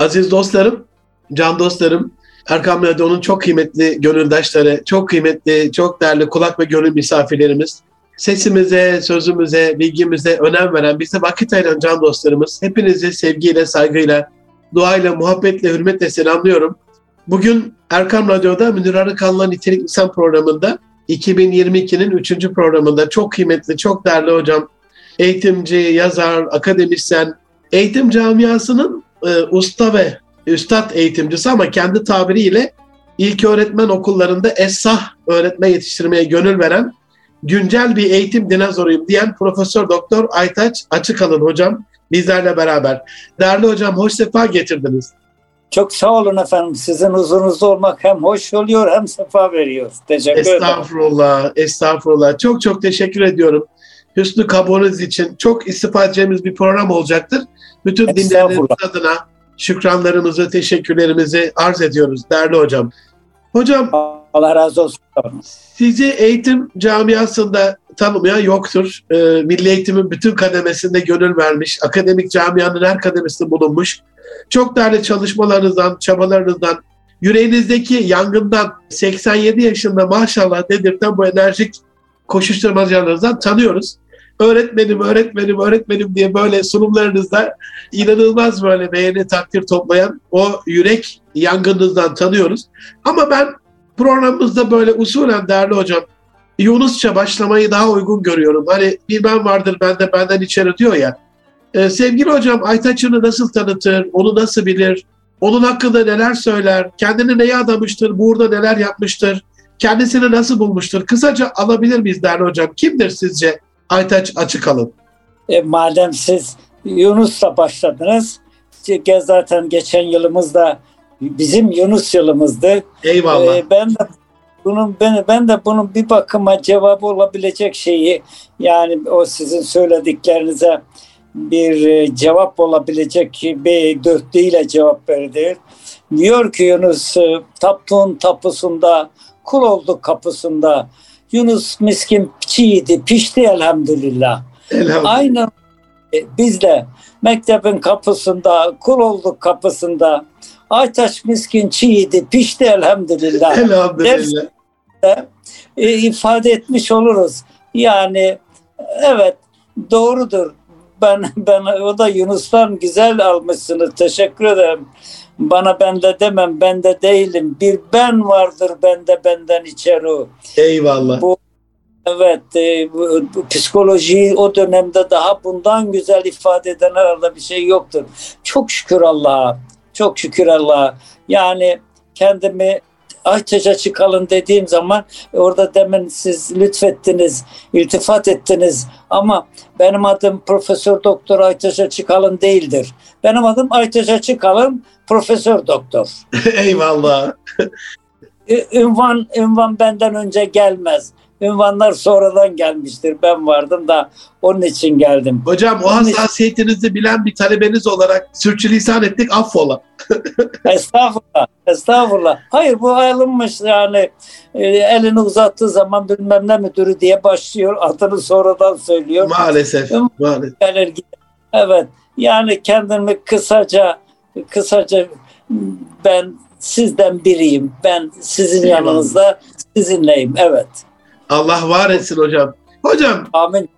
Aziz dostlarım, can dostlarım, Erkam Radyo'nun çok kıymetli gönüldaşları, çok kıymetli, çok değerli kulak ve gönül misafirlerimiz, sesimize, sözümüze, bilgimize önem veren, bize vakit ayıran can dostlarımız, hepinizi sevgiyle, saygıyla, duayla, muhabbetle, hürmetle selamlıyorum. Bugün Erkam Radyo'da Münir Arıkan'la Nitelik İnsan programında 2022'nin 3. programında çok kıymetli, çok değerli hocam, eğitimci, yazar, akademisyen, eğitim camiasının e, usta ve üstad eğitimcisi ama kendi tabiriyle ilk öğretmen okullarında esah öğretme yetiştirmeye gönül veren güncel bir eğitim dinozoruyum diyen Profesör Doktor Aytaç Açıkalın hocam bizlerle beraber. Değerli hocam hoş sefa getirdiniz. Çok sağ olun efendim. Sizin huzurunuzda olmak hem hoş oluyor hem sefa veriyor. Teşekkür ederim. Estağfurullah, estağfurullah. Çok çok teşekkür ediyorum. Hüsnü kabulünüz için çok istifade edeceğimiz bir program olacaktır. Bütün dinleyenlerimiz adına şükranlarımızı, teşekkürlerimizi arz ediyoruz değerli hocam. Hocam Allah razı olsun. Sizi eğitim camiasında tanımayan yoktur. Ee, milli eğitimin bütün kademesinde gönül vermiş, akademik camianın her kademesinde bulunmuş. Çok değerli çalışmalarınızdan, çabalarınızdan, yüreğinizdeki yangından 87 yaşında maşallah dedirten bu enerjik koşuşturmacalarınızdan tanıyoruz öğretmenim, öğretmenim, öğretmenim diye böyle sunumlarınızda inanılmaz böyle beğeni takdir toplayan o yürek yangınınızdan tanıyoruz. Ama ben programımızda böyle usulen değerli hocam Yunusça başlamayı daha uygun görüyorum. Hani bir ben vardır bende benden içeri diyor ya. Ee, sevgili hocam Aytaç'ını nasıl tanıtır, onu nasıl bilir, onun hakkında neler söyler, kendini neye adamıştır, burada neler yapmıştır, kendisini nasıl bulmuştur? Kısaca alabilir miyiz değerli hocam? Kimdir sizce Aytaç Açıkalın. E, madem siz Yunus'la başladınız, zaten geçen yılımızda bizim Yunus yılımızdı. Eyvallah. E, ben de bunun ben, ben de bunun bir bakıma cevabı olabilecek şeyi yani o sizin söylediklerinize bir e, cevap olabilecek bir dörtlüğüyle cevap verdi. Diyor ki Yunus e, taptığın tapusunda kul olduk kapısında Yunus miskin çiğdi, pişti elhamdülillah. elhamdülillah. Aynen e, biz de mektebin kapısında, kul olduk kapısında. Aytaş miskin çiğdi, pişti elhamdülillah. Elhamdülillah. E, ifade etmiş oluruz. Yani evet doğrudur. Ben ben o da Yunus'tan güzel almışsınız. Teşekkür ederim. Bana bende demem, bende değilim. Bir ben vardır bende benden içeri. Eyvallah. Bu Evet, e, bu, bu, psikolojiyi o dönemde daha bundan güzel ifade eden herhalde bir şey yoktur. Çok şükür Allah'a, çok şükür Allah'a. Yani kendimi Aytaç'a çıkalım dediğim zaman orada demin siz lütfettiniz, iltifat ettiniz ama benim adım Profesör Doktor Aytaç'a çıkalım değildir. Benim adım Aytaç'a çıkalım Profesör Doktor. Eyvallah. ünvan, ünvan benden önce gelmez. Ünvanlar sonradan gelmiştir. Ben vardım da onun için geldim. Hocam o hassasiyetinizi bilen bir talebeniz olarak sürçülisan ettik affola. estağfurullah. Estağfurullah. Hayır bu alınmış yani e, elini uzattığı zaman bilmem ne müdürü diye başlıyor. Adını sonradan söylüyor. Maalesef. maalesef. Evet. Yani kendimi kısaca kısaca ben sizden biriyim. Ben sizin yanınızda sizinleyim. Evet. Allah var etsin hocam. Hocam. Amin.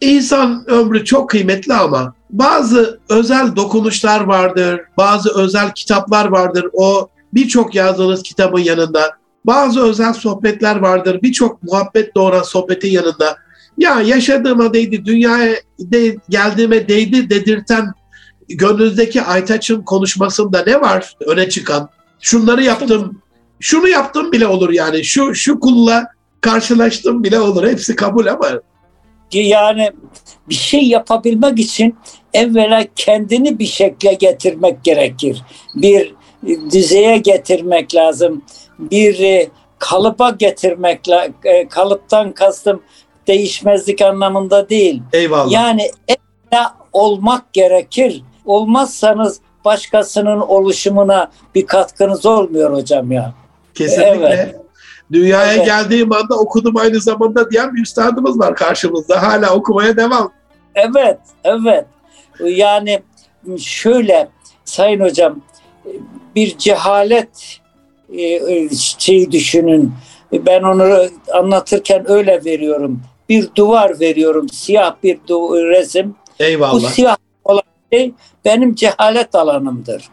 İnsan ömrü çok kıymetli ama bazı özel dokunuşlar vardır, bazı özel kitaplar vardır. O birçok yazdığınız kitabın yanında. Bazı özel sohbetler vardır, birçok muhabbet doğuran sohbetin yanında. Ya yaşadığıma değdi, dünyaya de, geldiğime değdi dedirten gönlünüzdeki Aytaç'ın konuşmasında ne var öne çıkan? Şunları yaptım, şunu yaptım bile olur yani. Şu şu kulla karşılaştım bile olur. Hepsi kabul ama. Yani bir şey yapabilmek için evvela kendini bir şekle getirmek gerekir. Bir düzeye getirmek lazım. Bir e, kalıba getirmek e, kalıptan kastım değişmezlik anlamında değil. Eyvallah. Yani evvela olmak gerekir. Olmazsanız başkasının oluşumuna bir katkınız olmuyor hocam ya. Kesinlikle. Evet. Dünyaya evet. geldiğim anda okudum aynı zamanda diyen bir üstadımız var karşımızda. Hala okumaya devam. Evet, evet. Yani şöyle Sayın Hocam, bir cehalet e, şeyi düşünün. Ben onu anlatırken öyle veriyorum. Bir duvar veriyorum, siyah bir resim. Eyvallah. Bu siyah olan şey benim cehalet alanımdır.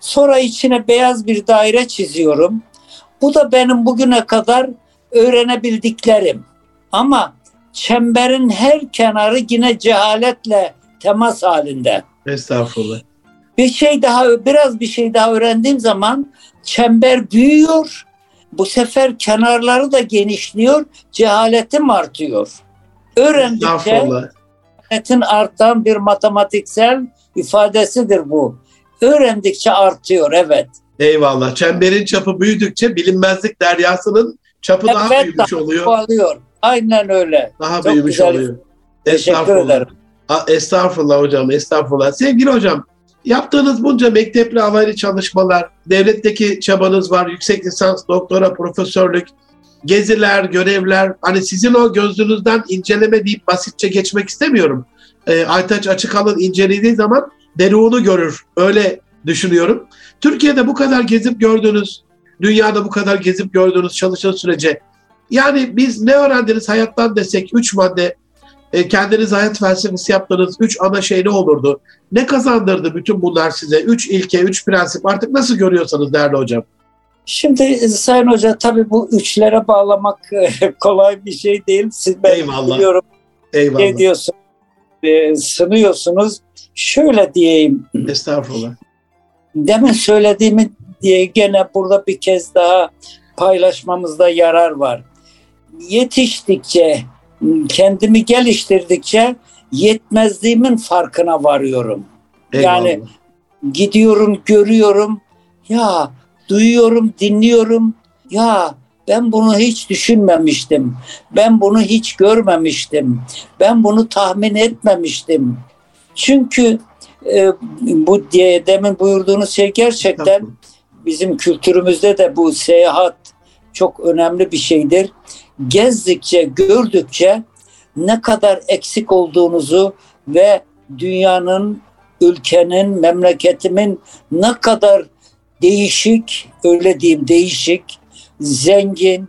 Sonra içine beyaz bir daire çiziyorum. Bu da benim bugüne kadar öğrenebildiklerim. Ama çemberin her kenarı yine cehaletle temas halinde. Estağfurullah. Bir şey daha biraz bir şey daha öğrendiğim zaman çember büyüyor. Bu sefer kenarları da genişliyor. Cehaletim artıyor. Öğrendikçe cehaletin artan bir matematiksel ifadesidir bu. Öğrendikçe artıyor evet. Eyvallah. Çemberin çapı büyüdükçe bilinmezlik deryasının çapı evet, daha büyümüş daha oluyor. Oluyor. Aynen öyle. Daha Çok büyümüş güzel. oluyor. Teşekkür ederim. Estağfurullah hocam, estağfurullah. Sevgili hocam, yaptığınız bunca mektepli alaylı çalışmalar, devletteki çabanız var, yüksek lisans, doktora, profesörlük, geziler, görevler, hani sizin o gözünüzden inceleme deyip basitçe geçmek istemiyorum. E, Aytaç Açıkalın incelediği zaman deruğunu görür, öyle düşünüyorum. Türkiye'de bu kadar gezip gördüğünüz, dünyada bu kadar gezip gördüğünüz çalışan sürece yani biz ne öğrendiniz hayattan desek üç madde e, kendiniz hayat felsefesi yaptığınız üç ana şey ne olurdu? Ne kazandırdı bütün bunlar size? Üç ilke, üç prensip artık nasıl görüyorsanız değerli hocam? Şimdi Sayın Hoca tabii bu üçlere bağlamak e, kolay bir şey değil. Siz ben Eyvallah. biliyorum Eyvallah. ne diyorsun, e, sınıyorsunuz. Şöyle diyeyim. Estağfurullah. Demin söylediğimi diye gene burada bir kez daha paylaşmamızda yarar var. Yetiştikçe, kendimi geliştirdikçe yetmezliğimin farkına varıyorum. Eyvallah. Yani gidiyorum, görüyorum. Ya duyuyorum, dinliyorum. Ya ben bunu hiç düşünmemiştim. Ben bunu hiç görmemiştim. Ben bunu tahmin etmemiştim. Çünkü e, bu diye demin buyurduğunuz şey gerçekten bizim kültürümüzde de bu seyahat çok önemli bir şeydir. Gezdikçe, gördükçe ne kadar eksik olduğunuzu ve dünyanın, ülkenin, memleketimin ne kadar değişik, öyle diyeyim değişik, zengin,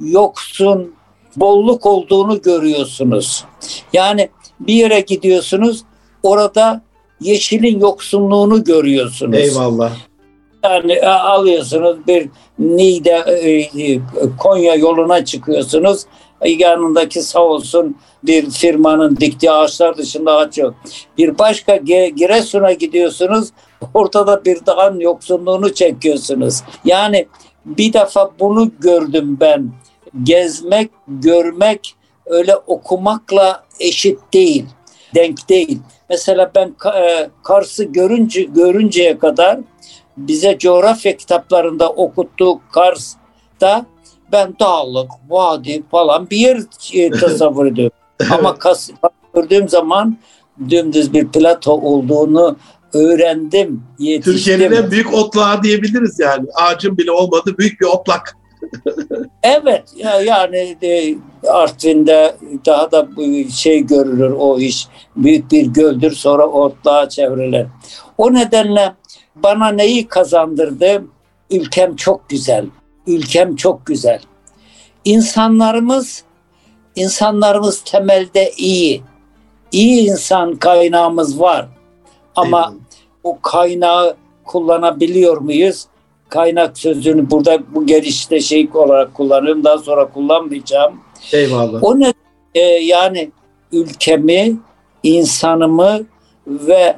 yoksun, bolluk olduğunu görüyorsunuz. Yani bir yere gidiyorsunuz, orada yeşilin yoksunluğunu görüyorsunuz. Eyvallah. Yani e, alıyorsunuz bir Niğde e, e, Konya yoluna çıkıyorsunuz. Yanındaki sağ olsun bir firmanın diktiği ağaçlar dışında ağaç yok. Bir başka Giresun'a gidiyorsunuz. Ortada bir dağın yoksunluğunu çekiyorsunuz. Yani bir defa bunu gördüm ben. Gezmek, görmek öyle okumakla eşit değil. Denk değil. Mesela ben Kars'ı görünce görünceye kadar bize coğrafya kitaplarında okuttuğu Kars'ta ben dağlık, vadi falan bir yer e, tasavvur ediyorum. Ama Kas gördüğüm zaman dümdüz bir plato olduğunu öğrendim, yetiştim. Türkiye'nin en büyük otlağı diyebiliriz yani. Ağacın bile olmadığı büyük bir otlak. Evet yani de, Artvin'de daha da şey görülür o iş. Büyük bir göldür sonra otluğa çevrilir. O nedenle bana neyi kazandırdı? Ülkem çok güzel. Ülkem çok güzel. İnsanlarımız insanlarımız temelde iyi. İyi insan kaynağımız var. Ama Eyvallah. bu kaynağı kullanabiliyor muyuz? Kaynak sözünü burada bu gelişte şey olarak kullanıyorum. Daha sonra kullanmayacağım. Eyvallah. O ne e, yani ülkemi, insanımı ve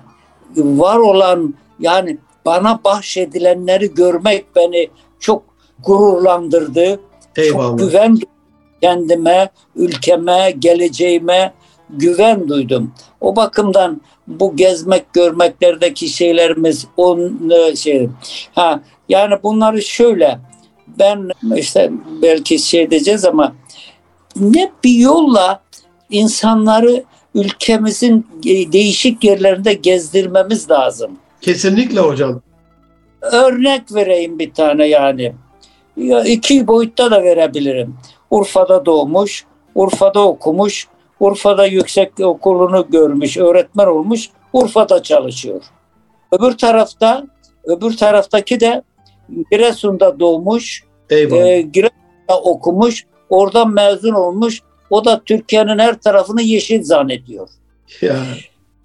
var olan yani bana bahşedilenleri görmek beni çok gururlandırdı. Eyvallah. Çok güven kendime, ülkeme, geleceğime güven duydum. O bakımdan bu gezmek, görmeklerdeki şeylerimiz on e, şey. Ha yani bunları şöyle ben işte belki şey diyeceğiz ama ne bir yolla insanları ülkemizin değişik yerlerinde gezdirmemiz lazım. Kesinlikle hocam. Örnek vereyim bir tane yani. Ya iki boyutta da verebilirim. Urfa'da doğmuş, Urfa'da okumuş, Urfa'da yüksek okulunu görmüş, öğretmen olmuş, Urfa'da çalışıyor. Öbür tarafta Öbür taraftaki de Giresun'da doğmuş, Eyvallah. e, Giresun'da okumuş, oradan mezun olmuş. O da Türkiye'nin her tarafını yeşil zannediyor. ya.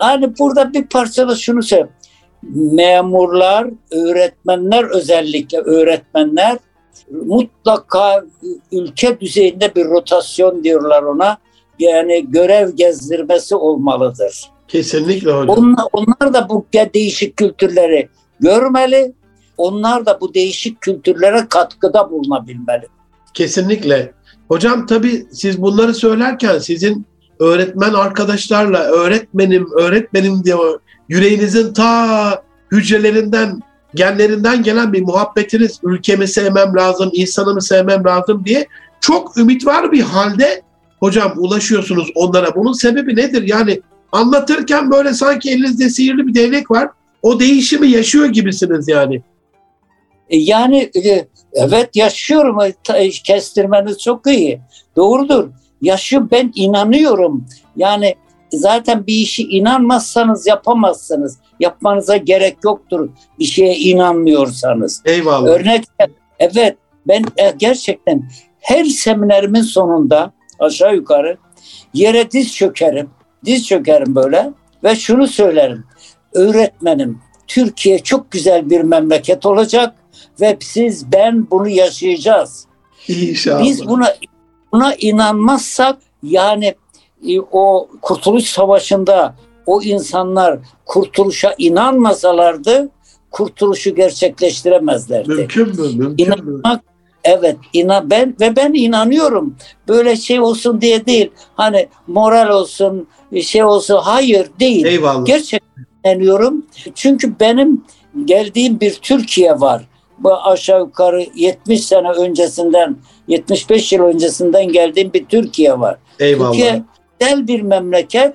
Yani burada bir parçada şunu söyleyeyim. Memurlar, öğretmenler özellikle öğretmenler mutlaka ülke düzeyinde bir rotasyon diyorlar ona. Yani görev gezdirmesi olmalıdır. Kesinlikle hocam. Onlar, onlar da bu değişik kültürleri görmeli. Onlar da bu değişik kültürlere katkıda bulunabilmeli. Kesinlikle. Hocam tabii siz bunları söylerken sizin öğretmen arkadaşlarla öğretmenim, öğretmenim diye yüreğinizin ta hücrelerinden, genlerinden gelen bir muhabbetiniz, ülkemi sevmem lazım, insanımı sevmem lazım diye çok ümit var bir halde hocam ulaşıyorsunuz onlara. Bunun sebebi nedir? Yani anlatırken böyle sanki elinizde sihirli bir değnek var. O değişimi yaşıyor gibisiniz yani. E, Yani e, evet yaşıyorum. E, Kestirmeniz çok iyi. Doğrudur. Yaşıyorum. Ben inanıyorum. Yani zaten bir işi inanmazsanız yapamazsınız. Yapmanıza gerek yoktur bir şeye inanmıyorsanız. Eyvallah. Örnek evet ben gerçekten her seminerimin sonunda aşağı yukarı yere diz çökerim. Diz çökerim böyle ve şunu söylerim. Öğretmenim Türkiye çok güzel bir memleket olacak ve siz ben bunu yaşayacağız. İnşallah. Biz buna buna inanmazsak yani e, o Kurtuluş Savaşı'nda o insanlar kurtuluşa inanmasalardı kurtuluşu gerçekleştiremezlerdi. Mümkün mü? Mümkün mü? İnanmak evet inan ben ve ben inanıyorum. Böyle şey olsun diye değil. Hani moral olsun, şey olsun hayır değil. Eyvallah. Gerçekten inanıyorum. Çünkü benim geldiğim bir Türkiye var. Bu aşağı yukarı 70 sene öncesinden, 75 yıl öncesinden geldiğim bir Türkiye var. Eyvallah. Türkiye güzel bir memleket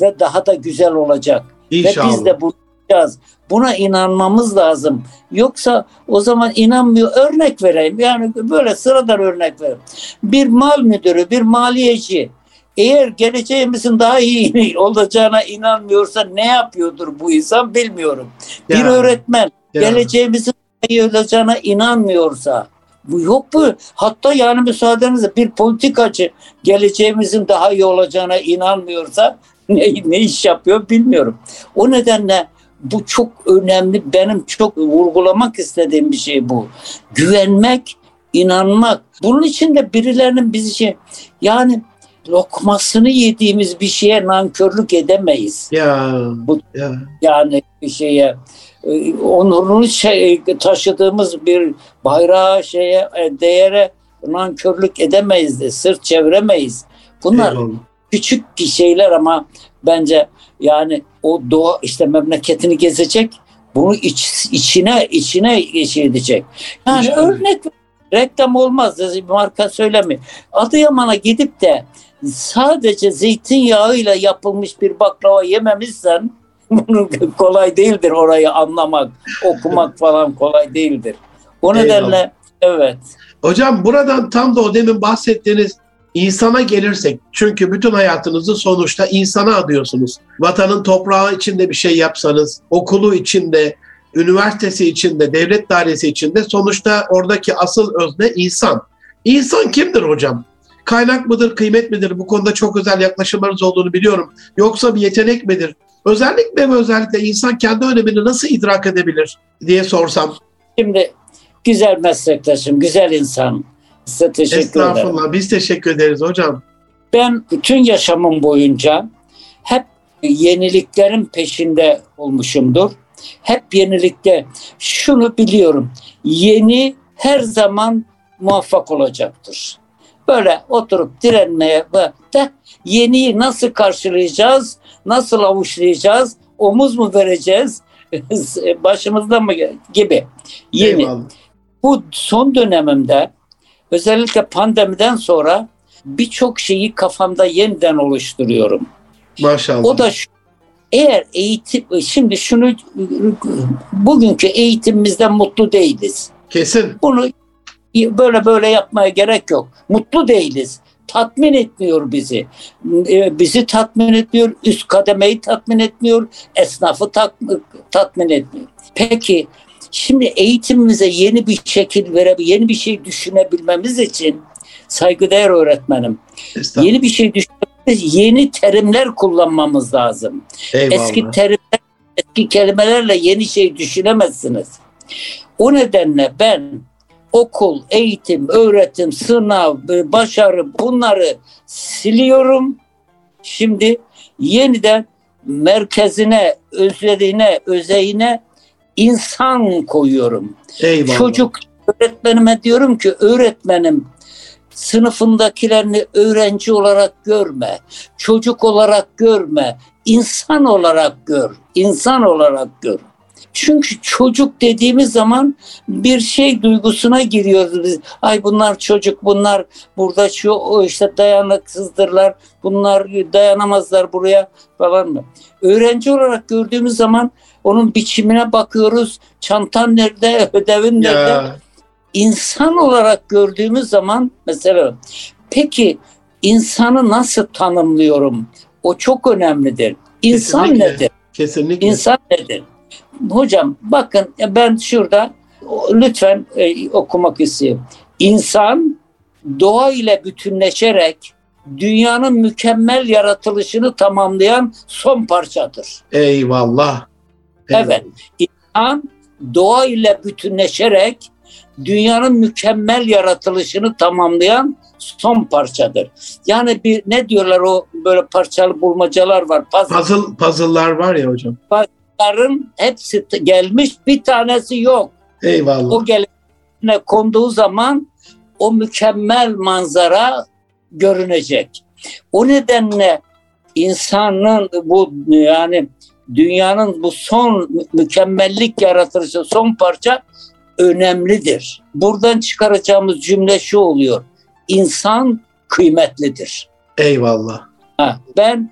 ve daha da güzel olacak. İnşallah. Ve biz de bunu yapacağız. Buna inanmamız lazım. Yoksa o zaman inanmıyor. Örnek vereyim. Yani böyle sıradan örnek vereyim. Bir mal müdürü, bir maliyeci eğer geleceğimizin daha iyi olacağına inanmıyorsa ne yapıyordur bu insan bilmiyorum. Bir Ya, öğretmen ya. geleceğimizin olacağına inanmıyorsa bu yok bu. Hatta yani müsaadenizle bir politikacı geleceğimizin daha iyi olacağına inanmıyorsa ne, ne iş yapıyor bilmiyorum. O nedenle bu çok önemli. Benim çok vurgulamak istediğim bir şey bu. Güvenmek, inanmak. Bunun için de birilerinin bizi şey yani lokmasını yediğimiz bir şeye nankörlük edemeyiz. Ya. Bu- ya. Yani bir şeye onurunu şey, taşıdığımız bir bayrağa şeye e, değere nankörlük edemeyiz de sırt çeviremeyiz. Bunlar Eyvallah. küçük şeyler ama bence yani o doğa işte memleketini gezecek bunu iç, içine içine şey edecek. Yani İnşallah. örnek reklam olmaz marka söylemiyor. Adıyaman'a gidip de sadece zeytinyağıyla yapılmış bir baklava yememizsen bunu kolay değildir orayı anlamak, okumak falan kolay değildir. O Eyvallah. nedenle evet. Hocam buradan tam da o demin bahsettiğiniz insana gelirsek çünkü bütün hayatınızı sonuçta insana adıyorsunuz. Vatanın toprağı içinde bir şey yapsanız, okulu içinde, üniversitesi içinde, devlet dairesi içinde sonuçta oradaki asıl özne insan. İnsan kimdir hocam? Kaynak mıdır, kıymet midir? Bu konuda çok özel yaklaşımlarınız olduğunu biliyorum. Yoksa bir yetenek midir? Özellikle ve özellikle insan kendi önemini nasıl idrak edebilir diye sorsam. Şimdi güzel meslektaşım, güzel insan. Size teşekkür ederim. Estağfurullah. Biz teşekkür ederiz hocam. Ben bütün yaşamım boyunca hep yeniliklerin peşinde olmuşumdur. Hep yenilikte şunu biliyorum. Yeni her zaman muvaffak olacaktır. Böyle oturup direnmeye de yeniyi nasıl karşılayacağız, nasıl avuçlayacağız, omuz mu vereceğiz, başımızda mı gibi. Yeni. Eyvallah. Bu son dönemimde özellikle pandemiden sonra birçok şeyi kafamda yeniden oluşturuyorum. Maşallah. O da şu, eğer eğitim şimdi şunu bugünkü eğitimimizden mutlu değiliz. Kesin. Bunu böyle böyle yapmaya gerek yok. Mutlu değiliz. Tatmin etmiyor bizi. E, Bizi tatmin etmiyor. Üst kademeyi tatmin etmiyor. Esnafı tat- tatmin etmiyor. Peki Şimdi eğitimimize yeni bir şekil verebil, yeni bir şey düşünebilmemiz için saygıdeğer öğretmenim. Yeni bir şey düşünmemiz, yeni terimler kullanmamız lazım. Eyvallah. Eski terimler, eski kelimelerle yeni şey düşünemezsiniz. O nedenle ben okul, eğitim, öğretim, sınav, başarı bunları siliyorum. Şimdi yeniden merkezine, özlediğine, özeğine insan koyuyorum. Eyvallah. Çocuk öğretmenime diyorum ki öğretmenim sınıfındakilerini öğrenci olarak görme, çocuk olarak görme, insan olarak gör, insan olarak gör. Çünkü çocuk dediğimiz zaman bir şey duygusuna giriyoruz biz. Ay bunlar çocuk, bunlar burada şu işte dayanıksızdırlar, bunlar dayanamazlar buraya falan mı? Öğrenci olarak gördüğümüz zaman onun biçimine bakıyoruz. Çantan nerede, ödevin nerede? Ya. İnsan olarak gördüğümüz zaman mesela peki insanı nasıl tanımlıyorum? O çok önemlidir. İnsan Kesinlikle. nedir? Kesinlikle. İnsan nedir? Hocam bakın ben şurada lütfen e, okumak istiyorum. İnsan doğa ile bütünleşerek dünyanın mükemmel yaratılışını tamamlayan son parçadır. Eyvallah. Eyvallah. Evet. İnsan doğa ile bütünleşerek dünyanın mükemmel yaratılışını tamamlayan son parçadır. Yani bir ne diyorlar o böyle parçalı bulmacalar var. Puzzle, puzzle puzzle'lar var ya hocam puzzle'ların hepsi gelmiş bir tanesi yok. Eyvallah. O geline konduğu zaman o mükemmel manzara görünecek. O nedenle insanın bu yani dünyanın bu son mükemmellik yaratılışı son parça önemlidir. Buradan çıkaracağımız cümle şu oluyor. İnsan kıymetlidir. Eyvallah. Ha, ben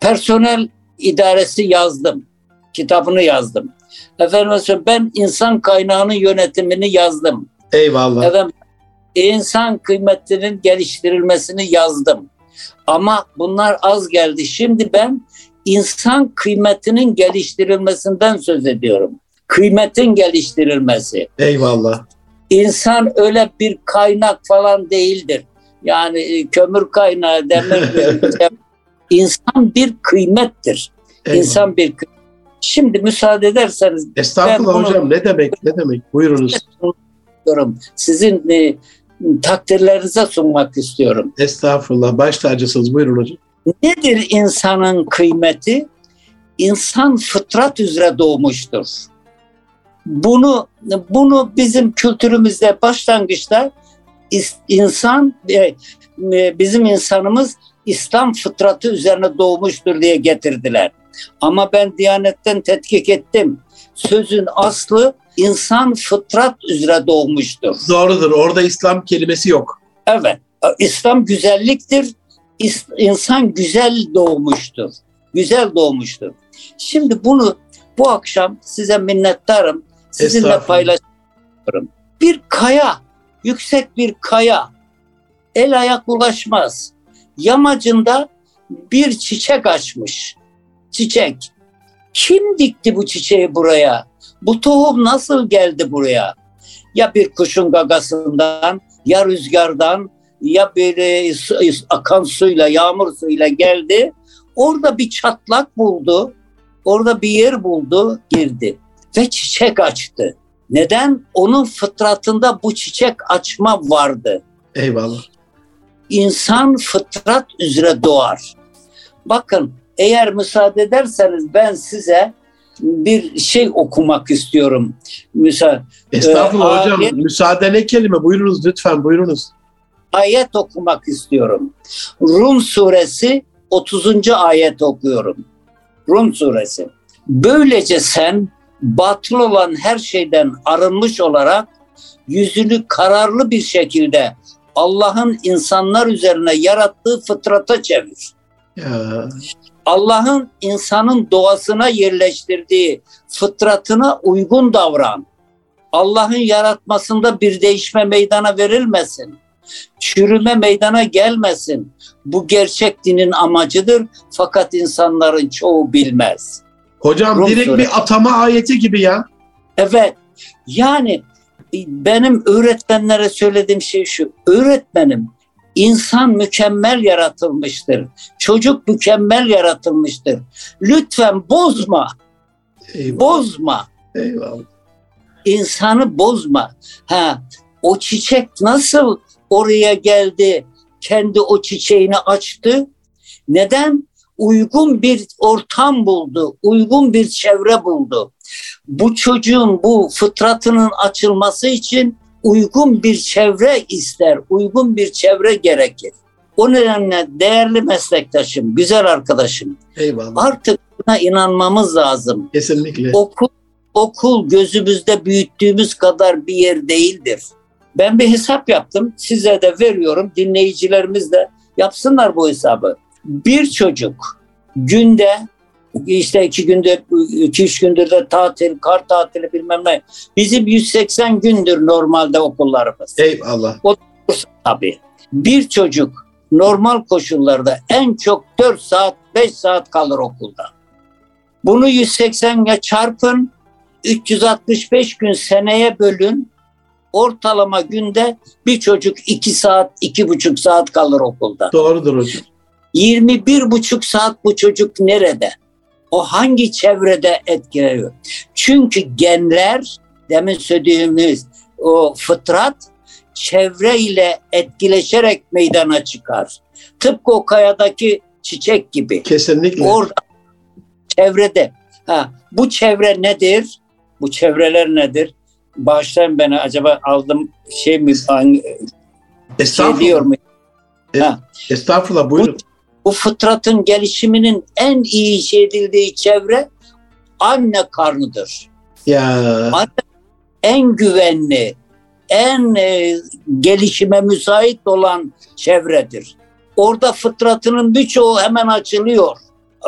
personel idaresi yazdım kitabını yazdım. Efendim ben insan kaynağının yönetimini yazdım. Eyvallah. Efendim, insan kıymetinin geliştirilmesini yazdım. Ama bunlar az geldi. Şimdi ben insan kıymetinin geliştirilmesinden söz ediyorum. Kıymetin geliştirilmesi. Eyvallah. İnsan öyle bir kaynak falan değildir. Yani e, kömür kaynağı demek insan bir kıymettir. Eyvallah. İnsan bir kıymettir. Şimdi müsaade ederseniz. Estağfurullah bunu, hocam ne demek ne demek buyurunuz. Sizin e, takdirlerinize sunmak istiyorum. Estağfurullah baş tacısınız buyurun hocam. Nedir insanın kıymeti? İnsan fıtrat üzere doğmuştur. Bunu bunu bizim kültürümüzde başlangıçta insan e, e, bizim insanımız İslam fıtratı üzerine doğmuştur diye getirdiler. Ama ben Diyanet'ten tetkik ettim. Sözün aslı insan fıtrat üzere doğmuştur. Doğrudur. Orada İslam kelimesi yok. Evet. İslam güzelliktir. İnsan güzel doğmuştur. Güzel doğmuştur. Şimdi bunu bu akşam size minnettarım. Sizinle paylaşıyorum. Bir kaya, yüksek bir kaya el ayak ulaşmaz. Yamacında bir çiçek açmış çiçek. Kim dikti bu çiçeği buraya? Bu tohum nasıl geldi buraya? Ya bir kuşun gagasından, ya rüzgardan, ya bir e, akan suyla, yağmur suyla geldi. Orada bir çatlak buldu. Orada bir yer buldu, girdi ve çiçek açtı. Neden? Onun fıtratında bu çiçek açma vardı. Eyvallah. İnsan fıtrat üzere doğar. Bakın eğer müsaade ederseniz ben size bir şey okumak istiyorum. Müsa Estağfurullah ee, hocam. Ayet, müsaade ne kelime? Buyurunuz lütfen buyurunuz. Ayet okumak istiyorum. Rum suresi 30. ayet okuyorum. Rum suresi. Böylece sen batıl olan her şeyden arınmış olarak yüzünü kararlı bir şekilde Allah'ın insanlar üzerine yarattığı fıtrata çevir. Ya. Allah'ın insanın doğasına yerleştirdiği fıtratına uygun davran. Allah'ın yaratmasında bir değişme meydana verilmesin. Çürüme meydana gelmesin. Bu gerçek dinin amacıdır fakat insanların çoğu bilmez. Hocam Rum direkt suresi. bir atama ayeti gibi ya. Evet Yani benim öğretmenlere söylediğim şey şu. Öğretmenim insan mükemmel yaratılmıştır. Çocuk mükemmel yaratılmıştır. Lütfen bozma. Eyvallah. Bozma. Eyvallah. İnsanı bozma. Ha, o çiçek nasıl oraya geldi? Kendi o çiçeğini açtı. Neden? Uygun bir ortam buldu, uygun bir çevre buldu. Bu çocuğun bu fıtratının açılması için uygun bir çevre ister, uygun bir çevre gerekir. O nedenle değerli meslektaşım, güzel arkadaşım. Eyvallah. Artık buna inanmamız lazım. Kesinlikle. Okul, okul gözümüzde büyüttüğümüz kadar bir yer değildir. Ben bir hesap yaptım. Size de veriyorum. Dinleyicilerimiz de yapsınlar bu hesabı. Bir çocuk günde işte iki günde iki üç gündür de tatil, kar tatili bilmem ne. Bizim 180 gündür normalde okullarımız. Eyvallah. O tabii. Bir çocuk normal koşullarda en çok 4 saat 5 saat kalır okulda. Bunu 180'e çarpın 365 gün seneye bölün ortalama günde bir çocuk 2 saat, 2,5 saat kalır okulda. Doğrudur hocam. 21 buçuk saat bu çocuk nerede? O hangi çevrede etkiliyor? Çünkü genler demin söylediğimiz o fıtrat çevreyle etkileşerek meydana çıkar. Tıpkı o kayadaki çiçek gibi. Kesinlikle. Orada çevrede. Ha, bu çevre nedir? Bu çevreler nedir? Bağışlayın beni acaba aldım şey mi? Şey diyor mu? Ha. Estağfurullah buyurun. Bu, bu fıtratın gelişiminin en iyi şey edildiği çevre anne karnıdır. Ya. Anne en güvenli, en e, gelişime müsait olan çevredir. Orada fıtratının birçoğu hemen açılıyor.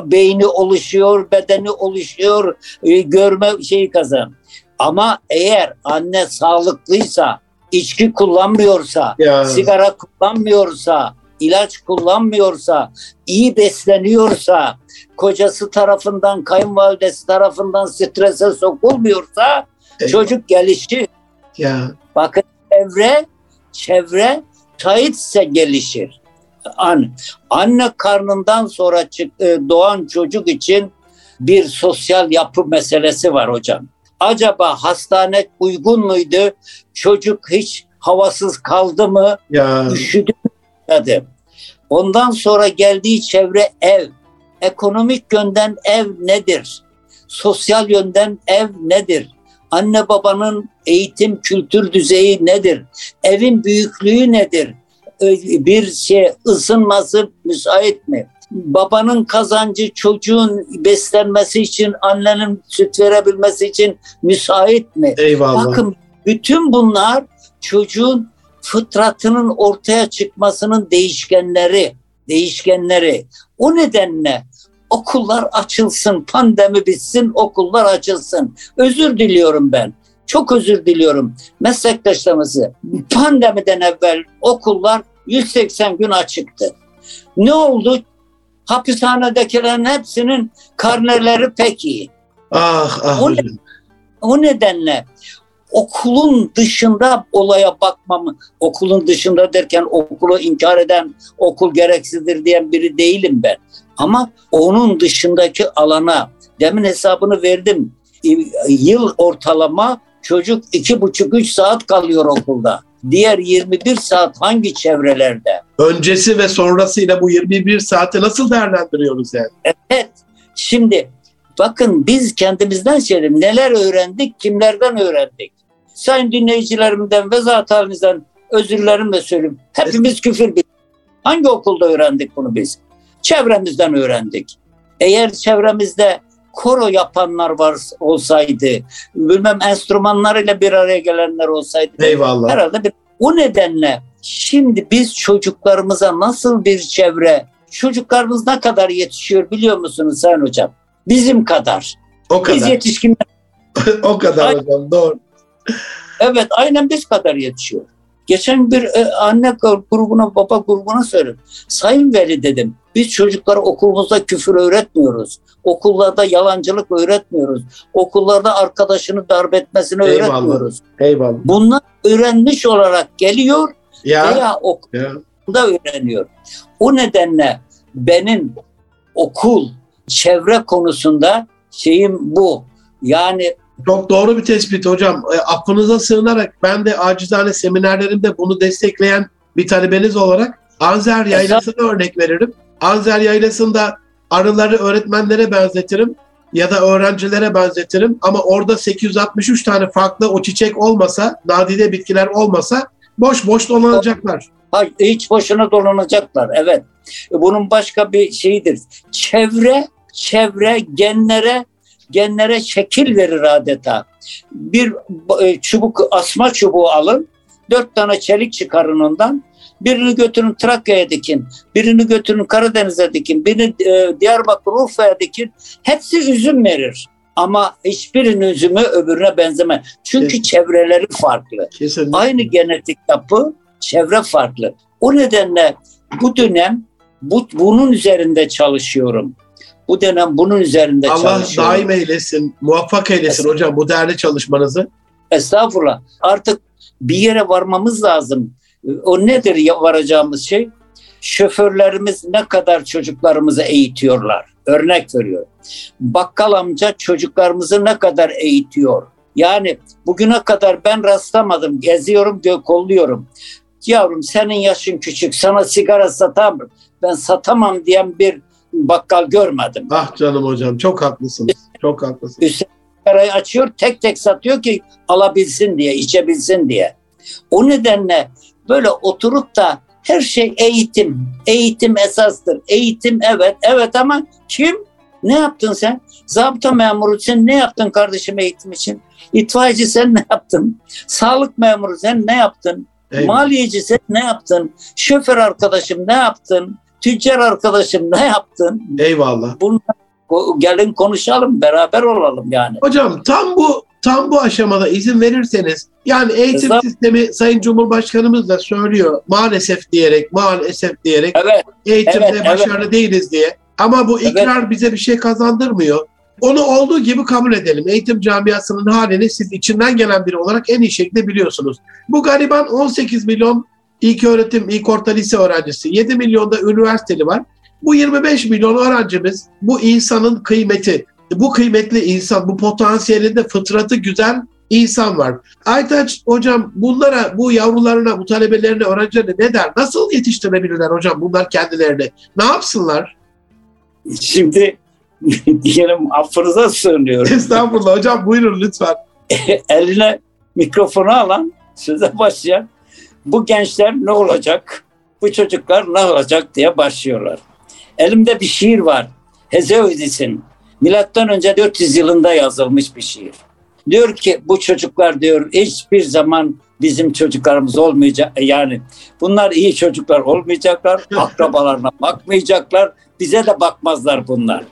Beyni oluşuyor, bedeni oluşuyor, e, görme şeyi kazan. Ama eğer anne sağlıklıysa, içki kullanmıyorsa, ya. sigara kullanmıyorsa, ilaç kullanmıyorsa, iyi besleniyorsa, kocası tarafından, kayınvalidesi tarafından strese sokulmuyorsa Eyvallah. çocuk gelişir. Ya. Bakın çevre, çevre şahitse gelişir. An, anne karnından sonra çık, e, doğan çocuk için bir sosyal yapı meselesi var hocam. Acaba hastane uygun muydu? Çocuk hiç havasız kaldı mı? Ya. Üşüdü mü? Ondan sonra geldiği çevre ev. Ekonomik yönden ev nedir? Sosyal yönden ev nedir? Anne babanın eğitim kültür düzeyi nedir? Evin büyüklüğü nedir? Bir şey ısınması müsait mi? Babanın kazancı çocuğun beslenmesi için, annenin süt verebilmesi için müsait mi? Eyvallah. Bakın bütün bunlar çocuğun fıtratının ortaya çıkmasının değişkenleri, değişkenleri. O nedenle okullar açılsın, pandemi bitsin, okullar açılsın. Özür diliyorum ben. Çok özür diliyorum meslektaşlarımızı. Pandemiden evvel okullar 180 gün açıktı. Ne oldu? Hapishanedekilerin hepsinin karneleri pek iyi. Ah ah. O, ne, o nedenle okulun dışında olaya bakmamı, okulun dışında derken okulu inkar eden, okul gereksizdir diyen biri değilim ben. Ama onun dışındaki alana, demin hesabını verdim, yıl ortalama çocuk iki buçuk üç saat kalıyor okulda. Diğer 21 saat hangi çevrelerde? Öncesi ve sonrasıyla bu 21 saati nasıl değerlendiriyoruz yani? Evet. Şimdi bakın biz kendimizden söyleyelim. Neler öğrendik, kimlerden öğrendik? Sayın dinleyicilerimden ve zat halinizden özürlerimle söyleyeyim. Hepimiz küfür bildik. Hangi okulda öğrendik bunu biz? Çevremizden öğrendik. Eğer çevremizde koro yapanlar var olsaydı, bilmem enstrümanlarıyla bir araya gelenler olsaydı. Eyvallah. Herhalde bir, o nedenle şimdi biz çocuklarımıza nasıl bir çevre, çocuklarımız ne kadar yetişiyor biliyor musunuz Sayın Hocam? Bizim kadar. O kadar. Biz yetişkinler. o kadar hocam doğru. Evet aynen biz kadar yetişiyor. Geçen bir e, anne grubuna baba grubuna söyledim. Sayın Veli dedim Biz çocuklara okulumuzda küfür öğretmiyoruz. Okullarda yalancılık öğretmiyoruz. Okullarda arkadaşını darp etmesini Eyvallah. öğretmiyoruz. Eyvallah. Bunlar öğrenmiş olarak geliyor Ya, veya okulda ya. öğreniyor. O nedenle benim okul, çevre konusunda şeyim bu. Yani Çok doğru bir tespit hocam. E, affınıza sığınarak ben de acizane seminerlerimde bunu destekleyen bir talebeniz olarak Anzer Yaylası'na örnek veririm. Anzer Yaylası'nda arıları öğretmenlere benzetirim ya da öğrencilere benzetirim ama orada 863 tane farklı o çiçek olmasa, nadide bitkiler olmasa boş boş dolanacaklar. ha, hiç boşuna dolanacaklar. Evet. Bunun başka bir şeyidir. Çevre, çevre genlere genlere şekil verir adeta. Bir e, çubuk asma çubuğu alın. Dört tane çelik çıkarın ondan. Birini götürün Trakya'ya dikin. Birini götürün Karadeniz'e dikin. Birini e, Diyarbakır Urfa'ya dikin. Hepsi üzüm verir. Ama hiçbirinin üzümü öbürüne benzemez. Çünkü Evet. çevreleri farklı. Kesinlikle. Aynı genetik yapı, çevre farklı. O nedenle bu dönem bu, bunun üzerinde çalışıyorum. Bu dönem bunun üzerinde Allah çalışıyorum. daim eylesin, muvaffak eylesin hocam bu değerli çalışmanızı. Estağfurullah. Artık bir yere varmamız lazım. O nedir ya varacağımız şey? Şoförlerimiz ne kadar çocuklarımızı eğitiyorlar. Örnek veriyor. Bakkal amca çocuklarımızı ne kadar eğitiyor. Yani bugüne kadar ben rastlamadım. Geziyorum, kolluyorum. Yavrum senin yaşın küçük. Sana sigara satar mı? Ben satamam diyen bir bakkal görmedim. Ah canım hocam çok haklısınız. Çok haklısınız. Üstelik sigarayı açıyor tek tek satıyor ki alabilsin diye, içebilsin diye. O nedenle böyle oturup da her şey eğitim. Eğitim esastır. Eğitim evet, evet ama kim? Ne yaptın sen? Zabıta memuru sen ne yaptın kardeşim eğitim için? İtfaiyeci sen ne yaptın? Sağlık memuru sen ne yaptın? Eyvallah. Maliyeci sen ne yaptın? Şoför arkadaşım ne yaptın? Tüccar arkadaşım ne yaptın? Eyvallah. Ko- Gelin konuşalım, beraber olalım yani. Hocam tam bu tam bu aşamada izin verirseniz yani eğitim Estağfurullah. sistemi Sayın Cumhurbaşkanımız da söylüyor maalesef diyerek maalesef diyerek Evet, eğitimde Evet, evet. başarılı değiliz diye. Ama bu ikrar bize bir şey kazandırmıyor. Onu olduğu gibi kabul edelim. Eğitim camiasının halini siz içinden gelen biri olarak en iyi şekilde biliyorsunuz. Bu gariban 18 milyon ilk öğretim, ilk orta lise öğrencisi, 7 milyon da üniversiteli var. Bu 25 milyon öğrencimiz bu insanın kıymeti, bu kıymetli insan, bu potansiyelinde fıtratı güzel insan var. Aytaç hocam bunlara, bu yavrularına, bu talebelerine, öğrencilerine ne der? Nasıl yetiştirebilirler hocam bunlar kendilerini? Ne yapsınlar? şimdi diyelim affınıza sığınıyorum. Estağfurullah hocam buyurun lütfen. Eline mikrofonu alan, söze başlayan bu gençler ne olacak? Bu çocuklar ne olacak diye başlıyorlar. Elimde bir şiir var. Hezeodis'in. Milattan önce 400 yılında yazılmış bir şiir. Diyor ki bu çocuklar diyor hiçbir zaman bizim çocuklarımız olmayacak. Yani bunlar iyi çocuklar olmayacaklar. Akrabalarına bakmayacaklar. Bize de bakmazlar bunlar.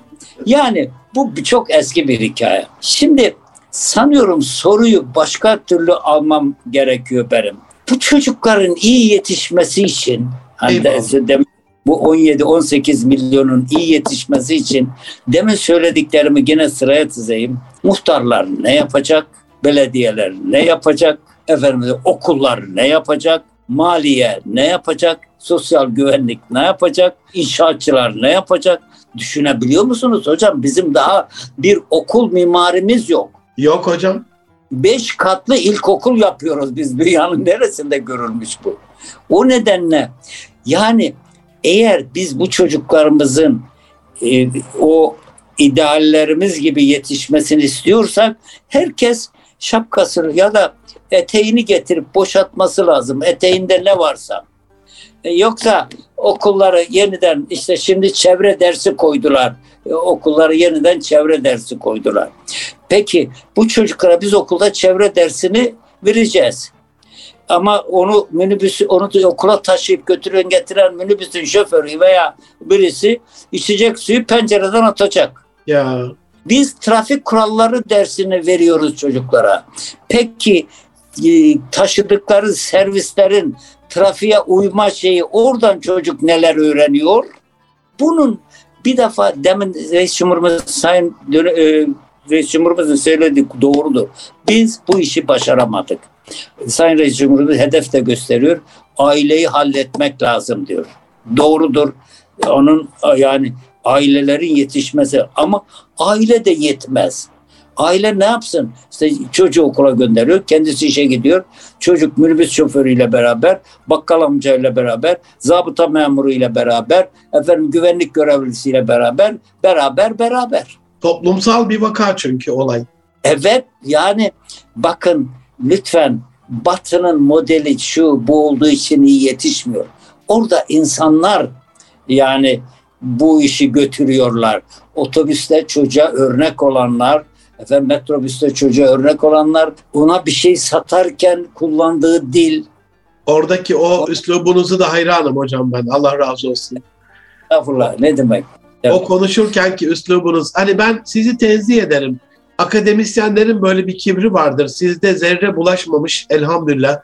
Yani bu çok eski bir hikaye. Şimdi sanıyorum soruyu başka türlü almam gerekiyor benim. Bu çocukların iyi yetişmesi için hani demin bu 17-18 milyonun iyi yetişmesi için demin söylediklerimi yine sıraya dizeyim. Muhtarlar ne yapacak? Belediyeler ne yapacak? Efendim okullar ne yapacak? Maliye ne yapacak? Sosyal güvenlik ne yapacak? İnşaatçılar ne yapacak? Düşünebiliyor musunuz hocam? Bizim daha bir okul mimarimiz yok. Yok hocam. Beş katlı ilkokul yapıyoruz biz. Dünyanın neresinde görülmüş bu? O nedenle yani eğer biz bu çocuklarımızın e, o ideallerimiz gibi yetişmesini istiyorsak herkes şapkasını ya da eteğini getirip boşaltması lazım. Eteğinde ne varsa. E, Yoksa okulları yeniden işte şimdi çevre dersi koydular. E, Okulları yeniden çevre dersi koydular. Peki bu çocuklara biz okulda çevre dersini vereceğiz. Ama onu minibüsü onu da okula taşıyıp götüren getiren minibüsün şoförü veya birisi içecek suyu pencereden atacak. Ya Biz trafik kuralları dersini veriyoruz çocuklara. Peki e, taşıdıkları servislerin trafiğe uyma şeyi oradan çocuk neler öğreniyor? Bunun bir defa demin Reis Cumhurbaşkanı Sayın e, Reis Cumhurbaşkanı söyledi doğrudur. Biz bu işi başaramadık. Sayın Reis Cumhurbaşkanı hedef de gösteriyor. Aileyi halletmek lazım diyor. Doğrudur. Onun yani ailelerin yetişmesi ama aile de yetmez. Aile ne yapsın? İşte çocuğu okula gönderiyor, kendisi işe gidiyor. Çocuk minibüs şoförüyle beraber, bakkal amcayla beraber, zabıta memuruyla beraber, efendim güvenlik görevlisiyle beraber, beraber beraber. Toplumsal bir vaka çünkü olay. Evet yani bakın lütfen Batı'nın modeli şu bu olduğu için iyi yetişmiyor. Orada insanlar yani bu işi götürüyorlar. Otobüste çocuğa örnek olanlar, efendim metrobüste çocuğa örnek olanlar, ona bir şey satarken kullandığı dil. Oradaki o üslubunuzu da hayranım hocam ben. Allah razı olsun. Estağfurullah ne demek. O konuşurken ki üslubunuz. Hani ben sizi tenzih ederim. Akademisyenlerin böyle bir kibri vardır. Sizde zerre bulaşmamış elhamdülillah.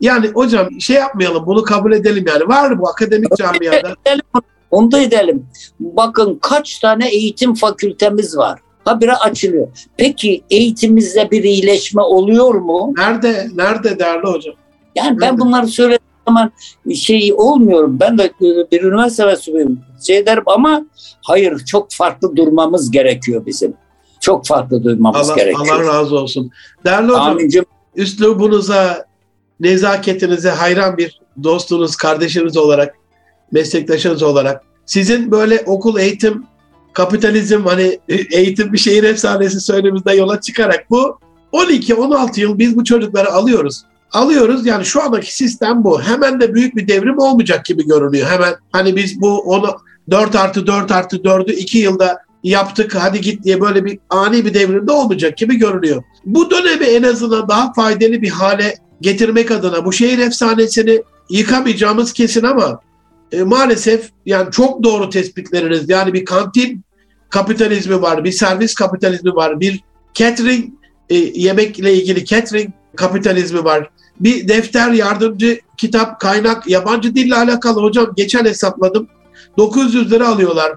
Yani hocam şey yapmayalım bunu kabul edelim yani. Var bu akademik camiada. Onu da edelim. Bakın kaç tane eğitim fakültemiz var. Habire açılıyor. Peki eğitimimizde bir iyileşme oluyor mu? Nerede? Nerede değerli hocam? Yani Nerede? ben bunları söylediğim zaman şey olmuyorum. Ben de bir üniversite mensubuyum. Şey derim ama hayır çok farklı durmamız gerekiyor bizim. Çok farklı durmamız Allah, gerekiyor. Allah razı olsun. Değerli hocam Amincim. üslubunuza, nezaketinize hayran bir dostunuz, kardeşiniz olarak, meslektaşınız olarak sizin böyle okul eğitim kapitalizm hani eğitim bir şehir efsanesi söylemimizde yola çıkarak bu 12-16 yıl biz bu çocukları alıyoruz. Alıyoruz yani şu andaki sistem bu. Hemen de büyük bir devrim olmayacak gibi görünüyor. Hemen hani biz bu onu 4 artı 4 artı 4'ü 2 yılda yaptık hadi git diye böyle bir ani bir devrimde olmayacak gibi görünüyor. Bu dönemi en azından daha faydalı bir hale getirmek adına bu şehir efsanesini yıkamayacağımız kesin ama e, maalesef yani çok doğru tespitleriniz. Yani bir kantin kapitalizmi var, bir servis kapitalizmi var, bir catering e, yemekle ilgili catering kapitalizmi var. Bir defter, yardımcı, kitap, kaynak, yabancı dille alakalı hocam geçen hesapladım. 900 lira alıyorlar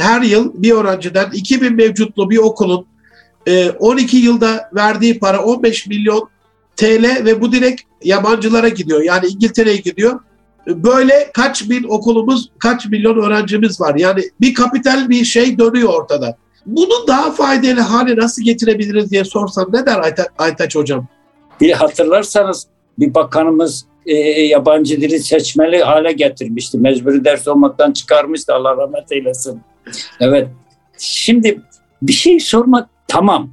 her yıl bir öğrenciden 2000 mevcutlu bir okulun 12 e, yılda verdiği para 15 milyon TL ve bu direkt yabancılara gidiyor. Yani İngiltere'ye gidiyor böyle kaç bin okulumuz, kaç milyon öğrencimiz var. Yani bir kapital bir şey dönüyor ortada. Bunu daha faydalı hale nasıl getirebiliriz diye sorsam ne der Ayta, Aytaç Hocam? Bir hatırlarsanız bir bakanımız e, e, yabancı dili seçmeli hale getirmişti. Mecburi ders olmaktan çıkarmıştı Allah rahmet eylesin. Evet. Şimdi bir şey sormak tamam.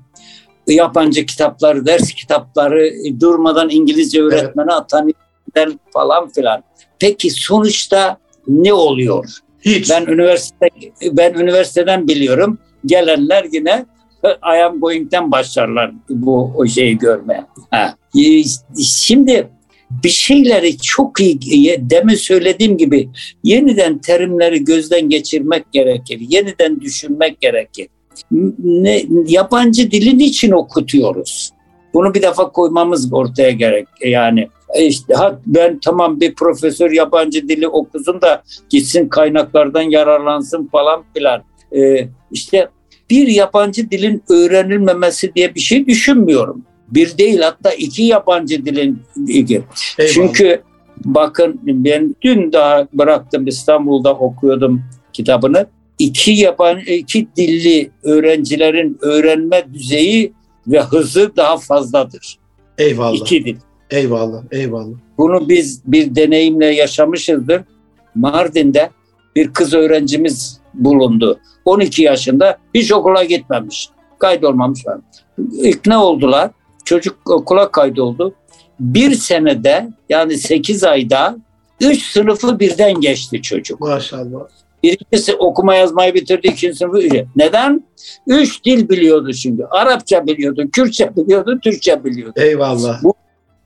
Yabancı kitapları, ders kitapları durmadan İngilizce öğretmeni evet. atan falan filan. Peki sonuçta ne oluyor? Hiç. Ben üniversite ben üniversiteden biliyorum. Gelenler yine I am going'den başlarlar bu o şeyi görmeye. Ha. Şimdi bir şeyleri çok iyi demin söylediğim gibi yeniden terimleri gözden geçirmek gerekir. Yeniden düşünmek gerekir. Ne, yabancı dilin için okutuyoruz? Bunu bir defa koymamız ortaya gerek. Yani e işte ben tamam bir profesör yabancı dili okusun da gitsin kaynaklardan yararlansın falan filan. Ee, işte bir yabancı dilin öğrenilmemesi diye bir şey düşünmüyorum. Bir değil hatta iki yabancı dilin ilgili. Çünkü bakın ben dün daha bıraktım İstanbul'da okuyordum kitabını. İki yabancı iki dilli öğrencilerin öğrenme düzeyi ve hızı daha fazladır. Eyvallah. İki dil. Eyvallah, eyvallah. Bunu biz bir deneyimle yaşamışızdır. Mardin'de bir kız öğrencimiz bulundu. 12 yaşında hiç okula gitmemiş. Kaydolmamış var. İkna oldular. Çocuk okula kaydoldu. Bir senede yani 8 ayda 3 sınıfı birden geçti çocuk. Maşallah. Birincisi okuma yazmayı bitirdi, ikinci sınıfı. Neden? Üç dil biliyordu çünkü. Arapça biliyordu, Kürtçe biliyordu, Türkçe biliyordu. Eyvallah. Bu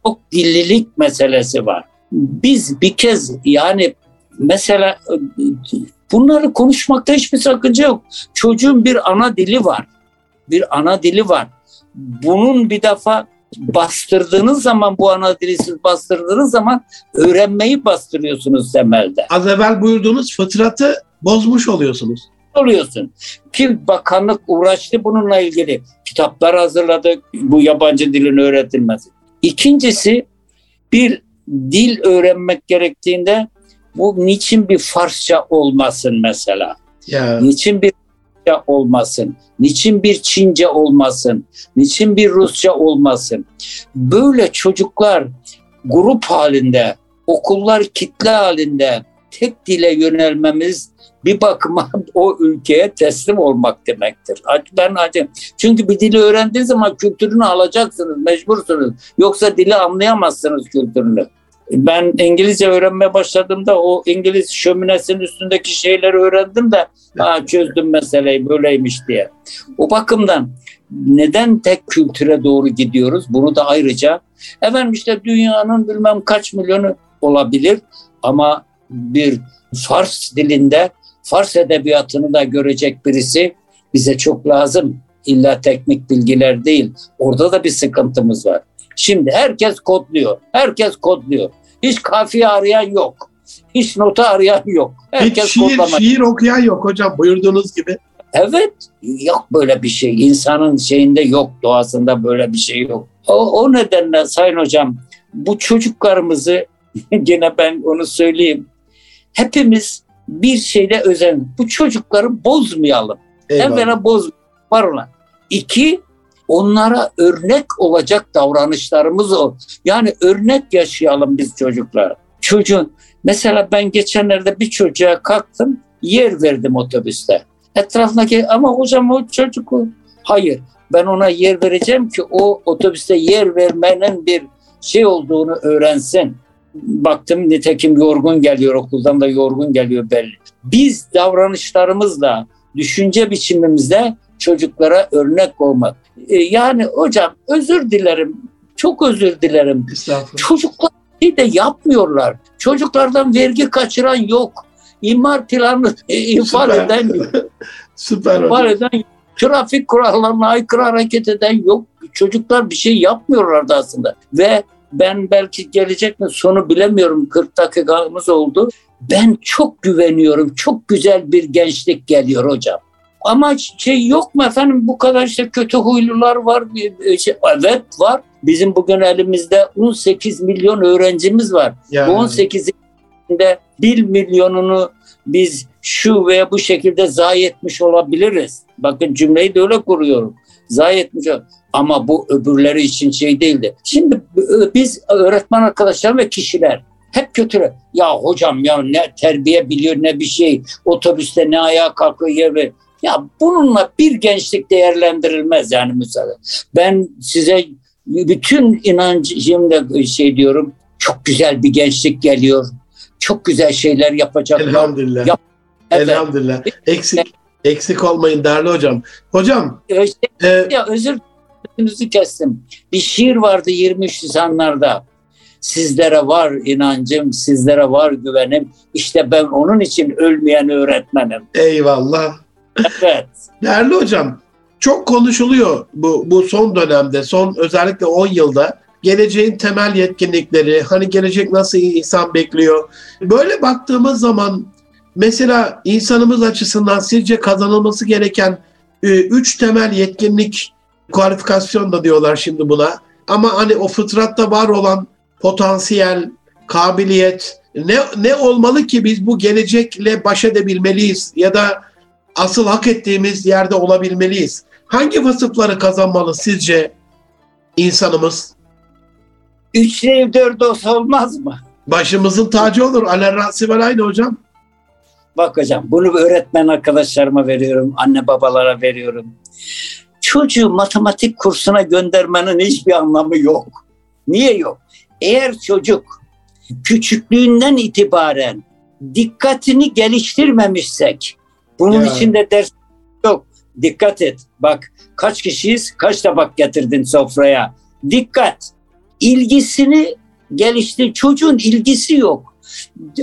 çok dillilik meselesi var. Biz bir kez yani mesela bunları konuşmakta hiçbir sakınca yok. Çocuğun bir ana dili var. Bir ana dili var. Bunun bir defa bastırdığınız zaman bu ana dili siz bastırdığınız zaman öğrenmeyi bastırıyorsunuz temelde. Az evvel buyurduğunuz fıtratı bozmuş oluyorsunuz. Oluyorsun. Ki bakanlık uğraştı bununla ilgili. Kitaplar hazırladı bu yabancı dilin öğretilmesi. İkincisi bir dil öğrenmek gerektiğinde bu niçin bir Farsça olmasın mesela? Ya. Niçin bir Rusça olmasın? Niçin bir Çince olmasın? Niçin bir Rusça olmasın? Böyle çocuklar grup halinde, okullar kitle halinde tek dile yönelmemiz bir bakıma o ülkeye teslim olmak demektir. Ben acım. Çünkü bir dili öğrendiğiniz zaman kültürünü alacaksınız, mecbursunuz. Yoksa dili anlayamazsınız kültürünü. Ben İngilizce öğrenmeye başladığımda o İngiliz şöminesinin üstündeki şeyleri öğrendim de ha, çözdüm meseleyi böyleymiş diye. O bakımdan neden tek kültüre doğru gidiyoruz? Bunu da ayrıca efendim işte dünyanın bilmem kaç milyonu olabilir ama bir Fars dilinde Fars edebiyatını da görecek birisi bize çok lazım. İlla teknik bilgiler değil. Orada da bir sıkıntımız var. Şimdi herkes kodluyor. Herkes kodluyor. Hiç kafiye arayan yok. Hiç nota arayan yok. Herkes Hiç şiir, şiir okuyan yok hocam buyurduğunuz gibi. Evet yok böyle bir şey. İnsanın şeyinde yok doğasında böyle bir şey yok. O, o nedenle Sayın Hocam bu çocuklarımızı yine ben onu söyleyeyim. Hepimiz bir şeyde özen. Bu çocukları bozmayalım. Eyvallah. Evvela boz var ona. İki, onlara örnek olacak davranışlarımız ol. Yani örnek yaşayalım biz çocuklar. Çocuğun, mesela ben geçenlerde bir çocuğa kalktım, yer verdim otobüste. Etrafındaki ama hocam o çocuk o. Hayır, ben ona yer vereceğim ki o otobüste yer vermenin bir şey olduğunu öğrensin. Baktım nitekim yorgun geliyor okuldan da yorgun geliyor belli. Biz davranışlarımızla, düşünce biçimimizle çocuklara örnek olmak. E, yani hocam özür dilerim, çok özür dilerim. Çocuklar şey de yapmıyorlar. Çocuklardan vergi kaçıran yok. İmar planı e, Süper. eden yok. Süper hocam. eden yok. Trafik kurallarına aykırı hareket eden yok. Çocuklar bir şey yapmıyorlardı aslında. Ve ben belki gelecek mi sonu bilemiyorum 40 dakikamız oldu. Ben çok güveniyorum. Çok güzel bir gençlik geliyor hocam. Ama şey yok mu efendim bu kadar işte kötü huylular var. şey- Evet var. Bizim bugün elimizde 18 milyon öğrencimiz var. Ya. Bu 18'inde 1 milyonunu biz şu veya bu şekilde zayi etmiş olabiliriz. Bakın cümleyi de öyle kuruyorum. Zayi etmiş ama bu öbürleri için şey değildi. Şimdi biz öğretmen arkadaşlar ve kişiler hep kötü. Ya hocam ya ne terbiye biliyor ne bir şey. Otobüste ne ayağa kalkıyor yer ver. Ya bununla bir gençlik değerlendirilmez yani mesela. Ben size bütün inancımla şey diyorum. Çok güzel bir gençlik geliyor. Çok güzel şeyler yapacaklar. Elhamdülillah. Yap- Evet. Elhamdülillah. Eksik eksik olmayın değerli hocam. Hocam Ee, ya özür dilerim kestim. Bir şiir vardı 23 Nisanlarda. Sizlere var inancım, sizlere var güvenim. İşte ben onun için ölmeyen öğretmenim. eyvallah. Evet. Değerli hocam çok konuşuluyor bu, bu son dönemde, son özellikle 10 yılda. Geleceğin temel yetkinlikleri, hani gelecek nasıl insan bekliyor. Böyle baktığımız zaman mesela insanımız açısından sizce kazanılması gereken e, üç temel yetkinlik kualifikasyon da diyorlar şimdi buna. Ama hani o fıtratta var olan potansiyel, kabiliyet ne, ne olmalı ki biz bu gelecekle baş edebilmeliyiz ya da asıl hak ettiğimiz yerde olabilmeliyiz. Hangi vasıfları kazanmalı sizce insanımız? Üç ev dört olsa olmaz mı? Başımızın tacı olur. Alen Rasivel aynı hocam. Bak hocam bunu öğretmen arkadaşlarıma veriyorum, anne babalara veriyorum. Çocuğu matematik kursuna göndermenin hiçbir anlamı yok. Niye yok? Eğer çocuk küçüklüğünden itibaren dikkatini geliştirmemişsek, bunun Ya. içinde ders yok. Dikkat et. Bak kaç kişiyiz, kaç tabak getirdin sofraya. Dikkat. İlgisini geliştir. Çocuğun ilgisi yok.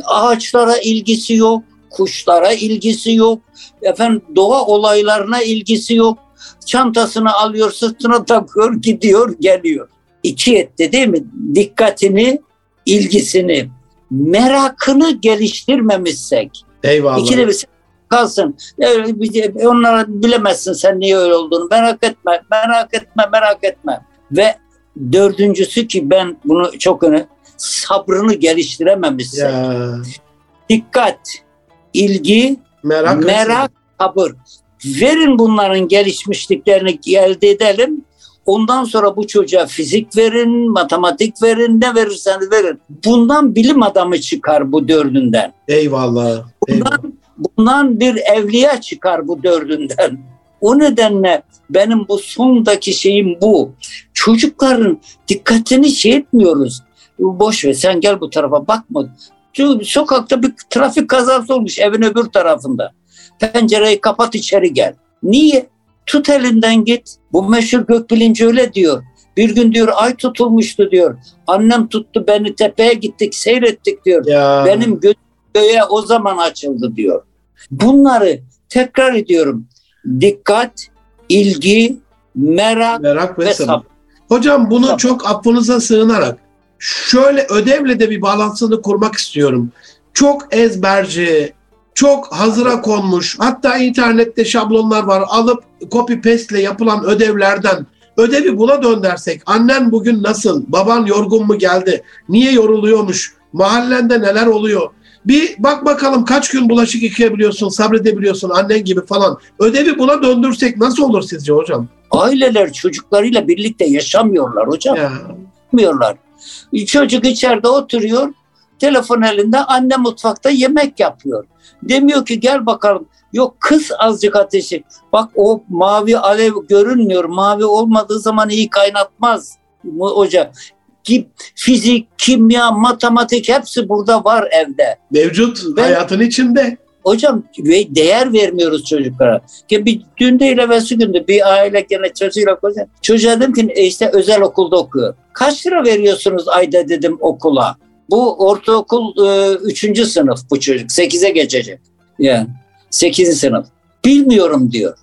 Ağaçlara ilgisi yok kuşlara ilgisi yok. Efendim doğa olaylarına ilgisi yok. Çantasını alıyor, sırtına takıyor, gidiyor, geliyor. İki etti değil mi? Dikkatini, ilgisini, merakını geliştirmemişsek. Eyvallah. İki de bir kalsın. Öyle, onlara bilemezsin sen niye öyle olduğunu. Merak etme, merak etme, merak etme. Ve dördüncüsü ki ben bunu çok önemli sabrını geliştirememişsin. Ya. Dikkat, ilgi, merak, merak sabır. Verin bunların gelişmişliklerini elde edelim. Ondan sonra bu çocuğa fizik verin, matematik verin, ne verirseniz verin. Bundan bilim adamı çıkar bu dördünden. Eyvallah. Bundan, eyvallah. bundan bir evliya çıkar bu dördünden. O nedenle benim bu sondaki şeyim bu. Çocukların dikkatini şey etmiyoruz. Boş ver sen gel bu tarafa bakma. Sokakta bir trafik kazası olmuş evin öbür tarafında. Pencereyi kapat içeri gel. Niye? Tut elinden git. Bu meşhur gökbilinci öyle diyor. Bir gün diyor ay tutulmuştu diyor. Annem tuttu beni tepeye gittik seyrettik diyor. Ya. Benim göğe o zaman açıldı diyor. Bunları tekrar ediyorum. Dikkat, ilgi, merak, merak ve, ve sabır. Hocam bunu sabır. çok affınıza sığınarak şöyle ödevle de bir bağlantısını kurmak istiyorum. Çok ezberci, çok hazıra konmuş, hatta internette şablonlar var. Alıp copy paste ile yapılan ödevlerden ödevi buna döndersek annen bugün nasıl, baban yorgun mu geldi, niye yoruluyormuş, mahallende neler oluyor, bir bak bakalım kaç gün bulaşık yıkayabiliyorsun, sabredebiliyorsun annen gibi falan. Ödevi buna döndürsek nasıl olur sizce hocam? Aileler çocuklarıyla birlikte yaşamıyorlar hocam. Ya. Yaşamıyorlar. Çocuk içeride oturuyor, telefon elinde, anne mutfakta yemek yapıyor. Demiyor ki gel bakalım. Yok kız azıcık ateşi. Bak o mavi alev görünmüyor. Mavi olmadığı zaman iyi kaynatmaz hoca. Fizik, kimya, matematik hepsi burada var evde. Mevcut Ve, hayatın içinde. Hocam değer vermiyoruz çocuklara. Ki bir dün değil evvelsi günde bir aile gene çocuğuyla konuşuyor. Çocuğa dedim ki e işte özel okulda okuyor. Kaç lira veriyorsunuz ayda dedim okula. Bu ortaokul e, üçüncü sınıf bu çocuk. Sekize geçecek. Yani sekizinci sınıf. Bilmiyorum diyor.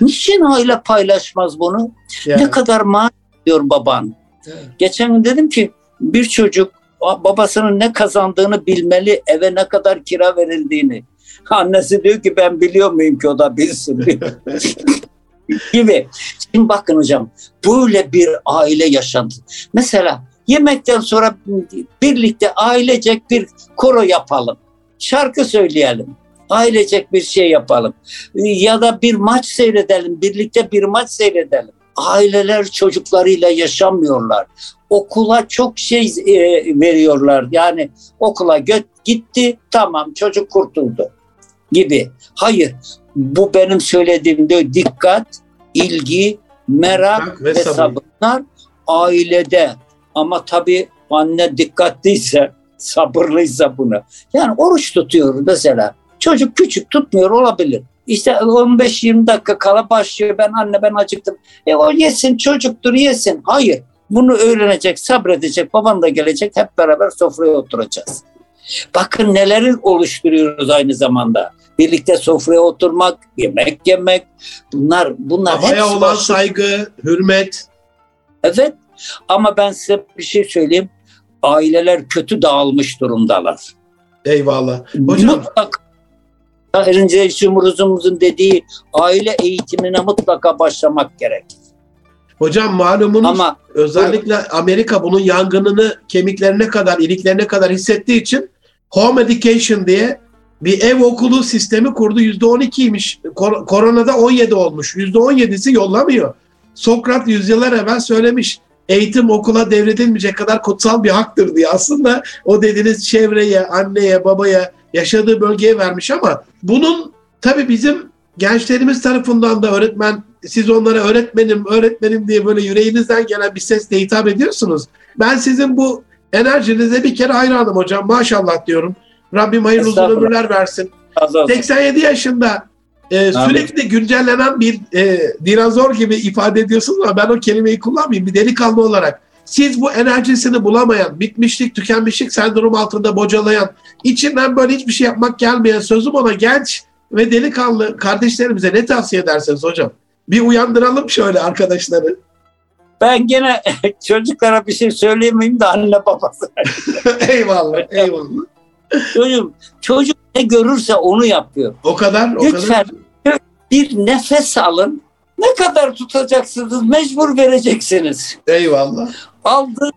Niçin aile paylaşmaz bunu? Yani. Ne kadar maaş diyor baban. Evet. Geçen gün dedim ki bir çocuk babasının ne kazandığını bilmeli, eve ne kadar kira verildiğini. Annesi diyor ki ben biliyor muyum ki o da bilsin gibi. Şimdi bakın hocam böyle bir aile yaşandı. Mesela yemekten sonra birlikte ailecek bir koro yapalım. Şarkı söyleyelim. Ailecek bir şey yapalım. Ya da bir maç seyredelim. Birlikte bir maç seyredelim. Aileler çocuklarıyla yaşamıyorlar. Okula çok şey e, veriyorlar. Yani okula gitti tamam çocuk kurtuldu gibi. Hayır. Bu benim söylediğimde dikkat, ilgi, merak ve, ve sabırlar ailede. Ama tabii anne dikkatliyse, sabırlıysa bunu. Yani oruç tutuyor mesela. Çocuk küçük tutmuyor olabilir. İşte 15-20 dakika kala başlıyor. Ben anne ben acıktım. E o yesin çocuktur yesin. Hayır. Bunu öğrenecek, sabredecek. Baban da gelecek. Hep beraber sofraya oturacağız. Bakın neleri oluşturuyoruz aynı zamanda. Birlikte sofraya oturmak, yemek yemek. Bunlar bunlar Babaya olan başı... saygı, hürmet. Evet. Ama ben size bir şey söyleyeyim. Aileler kötü dağılmış durumdalar. Eyvallah. Hocam mutlaka Erince Cumhurumuzun dediği aile eğitimine mutlaka başlamak gerek. Hocam malumunuz Ama, özellikle Amerika bunun yangınını kemiklerine kadar, iliklerine kadar hissettiği için Home Education diye bir ev okulu sistemi kurdu. %12'ymiş. Kor- koronada 17 olmuş. %17'si yollamıyor. Sokrat yüzyıllar evvel söylemiş. Eğitim okula devredilmeyecek kadar kutsal bir haktır diye. Aslında o dediğiniz çevreye, anneye, babaya, yaşadığı bölgeye vermiş ama bunun tabii bizim gençlerimiz tarafından da öğretmen, siz onlara öğretmenim, öğretmenim diye böyle yüreğinizden gelen bir sesle hitap ediyorsunuz. Ben sizin bu enerjinize bir kere hayranım hocam. Maşallah diyorum. Rabbim hayırlı uzun ömürler versin. 87 yaşında e, sürekli güncellenen bir e, dinozor gibi ifade ediyorsunuz ama ben o kelimeyi kullanmayayım. Bir delikanlı olarak siz bu enerjisini bulamayan, bitmişlik, tükenmişlik sendrom altında bocalayan, içinden böyle hiçbir şey yapmak gelmeyen sözüm ona genç ve delikanlı kardeşlerimize ne tavsiye edersiniz hocam? Bir uyandıralım şöyle arkadaşları. Ben gene çocuklara bir şey söyleyemeyeyim de anne babası. eyvallah, eyvallah. Çocuk, çocuk ne görürse onu yapıyor. O kadar, o Lütfen kadar. bir nefes alın. Ne kadar tutacaksınız? Mecbur vereceksiniz. Eyvallah. Aldı,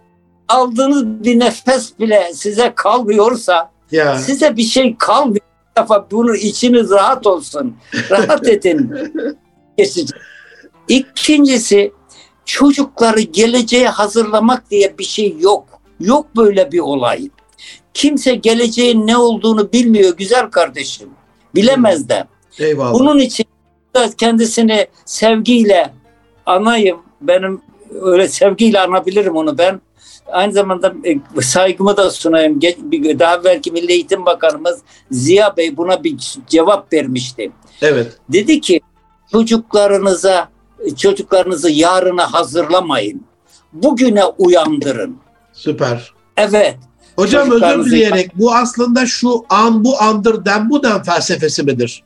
aldığınız bir nefes bile size kalmıyorsa Ya size bir şey kalmıyor. Bir defa bunu içiniz rahat olsun. Rahat edin. Geçecek. İkincisi çocukları geleceğe hazırlamak diye bir şey yok. Yok böyle bir olay. Kimse geleceğin ne olduğunu bilmiyor güzel kardeşim. Bilemez de. eyvallah. Bunun için kendisini sevgiyle anayım. Benim öyle sevgiyle anabilirim onu ben. Aynı zamanda e, saygımı da sunayım. Daha belki Milli Eğitim Bakanımız Ziya Bey buna bir cevap vermişti. Evet. Dedi ki çocuklarınıza çocuklarınızı yarına hazırlamayın. Bugüne uyandırın. Süper. Evet. Hocam özür dileyerek bu aslında şu an bu andır den bu den felsefesi midir?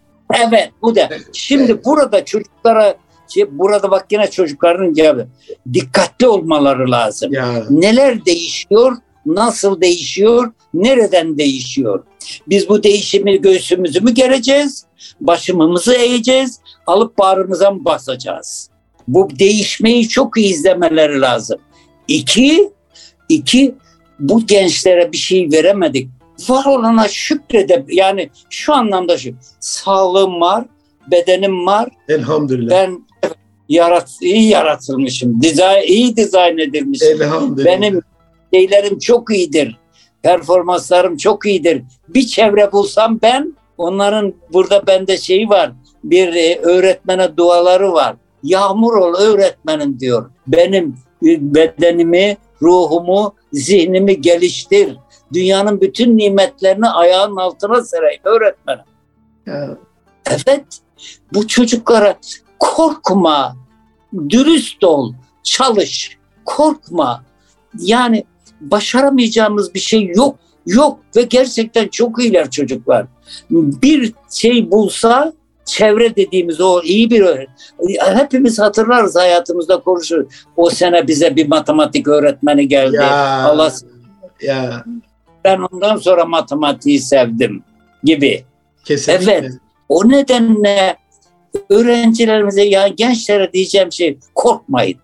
Evet bu da. Şimdi Evet. burada çocuklara şey, burada bak yine çocukların cevabı. Dikkatli olmaları lazım. Ya Neler değişiyor? Nasıl değişiyor? Nereden değişiyor? Biz bu değişimi göğsümüzü mü gereceğiz? Başımızı eğeceğiz? Alıp bağrımıza mı basacağız? Bu değişmeyi çok iyi izlemeleri lazım. İki, iki bu gençlere bir şey veremedik. Var olana şükredip yani şu anlamda şu. Sağlığım var, bedenim var. elhamdülillah. Ben yarat, iyi yaratılmışım. Dizayn, iyi dizayn edilmişim. elhamdülillah. Benim şeylerim çok iyidir. Performanslarım çok iyidir. Bir çevre bulsam ben onların burada bende şeyi var. Bir e, öğretmene duaları var. Yağmur ol öğretmenim diyor. Benim e, bedenimi, ruhumu, zihnimi geliştir. Dünyanın bütün nimetlerini ayağın altına sereyim öğretmenim. Ya, Evet. Bu çocuklara korkma, dürüst ol, çalış, korkma. Yani başaramayacağımız bir şey yok. Yok ve gerçekten çok iyiler çocuklar. Bir şey bulsa çevre dediğimiz o iyi bir. Hepimiz hatırlarız hayatımızda konuşuruz. O sene bize bir matematik öğretmeni geldi. ya, Allah ya ben ondan sonra matematiği sevdim gibi. kesinlikle. Evet. O nedenle öğrencilerimize ya gençlere diyeceğim şey korkmayın.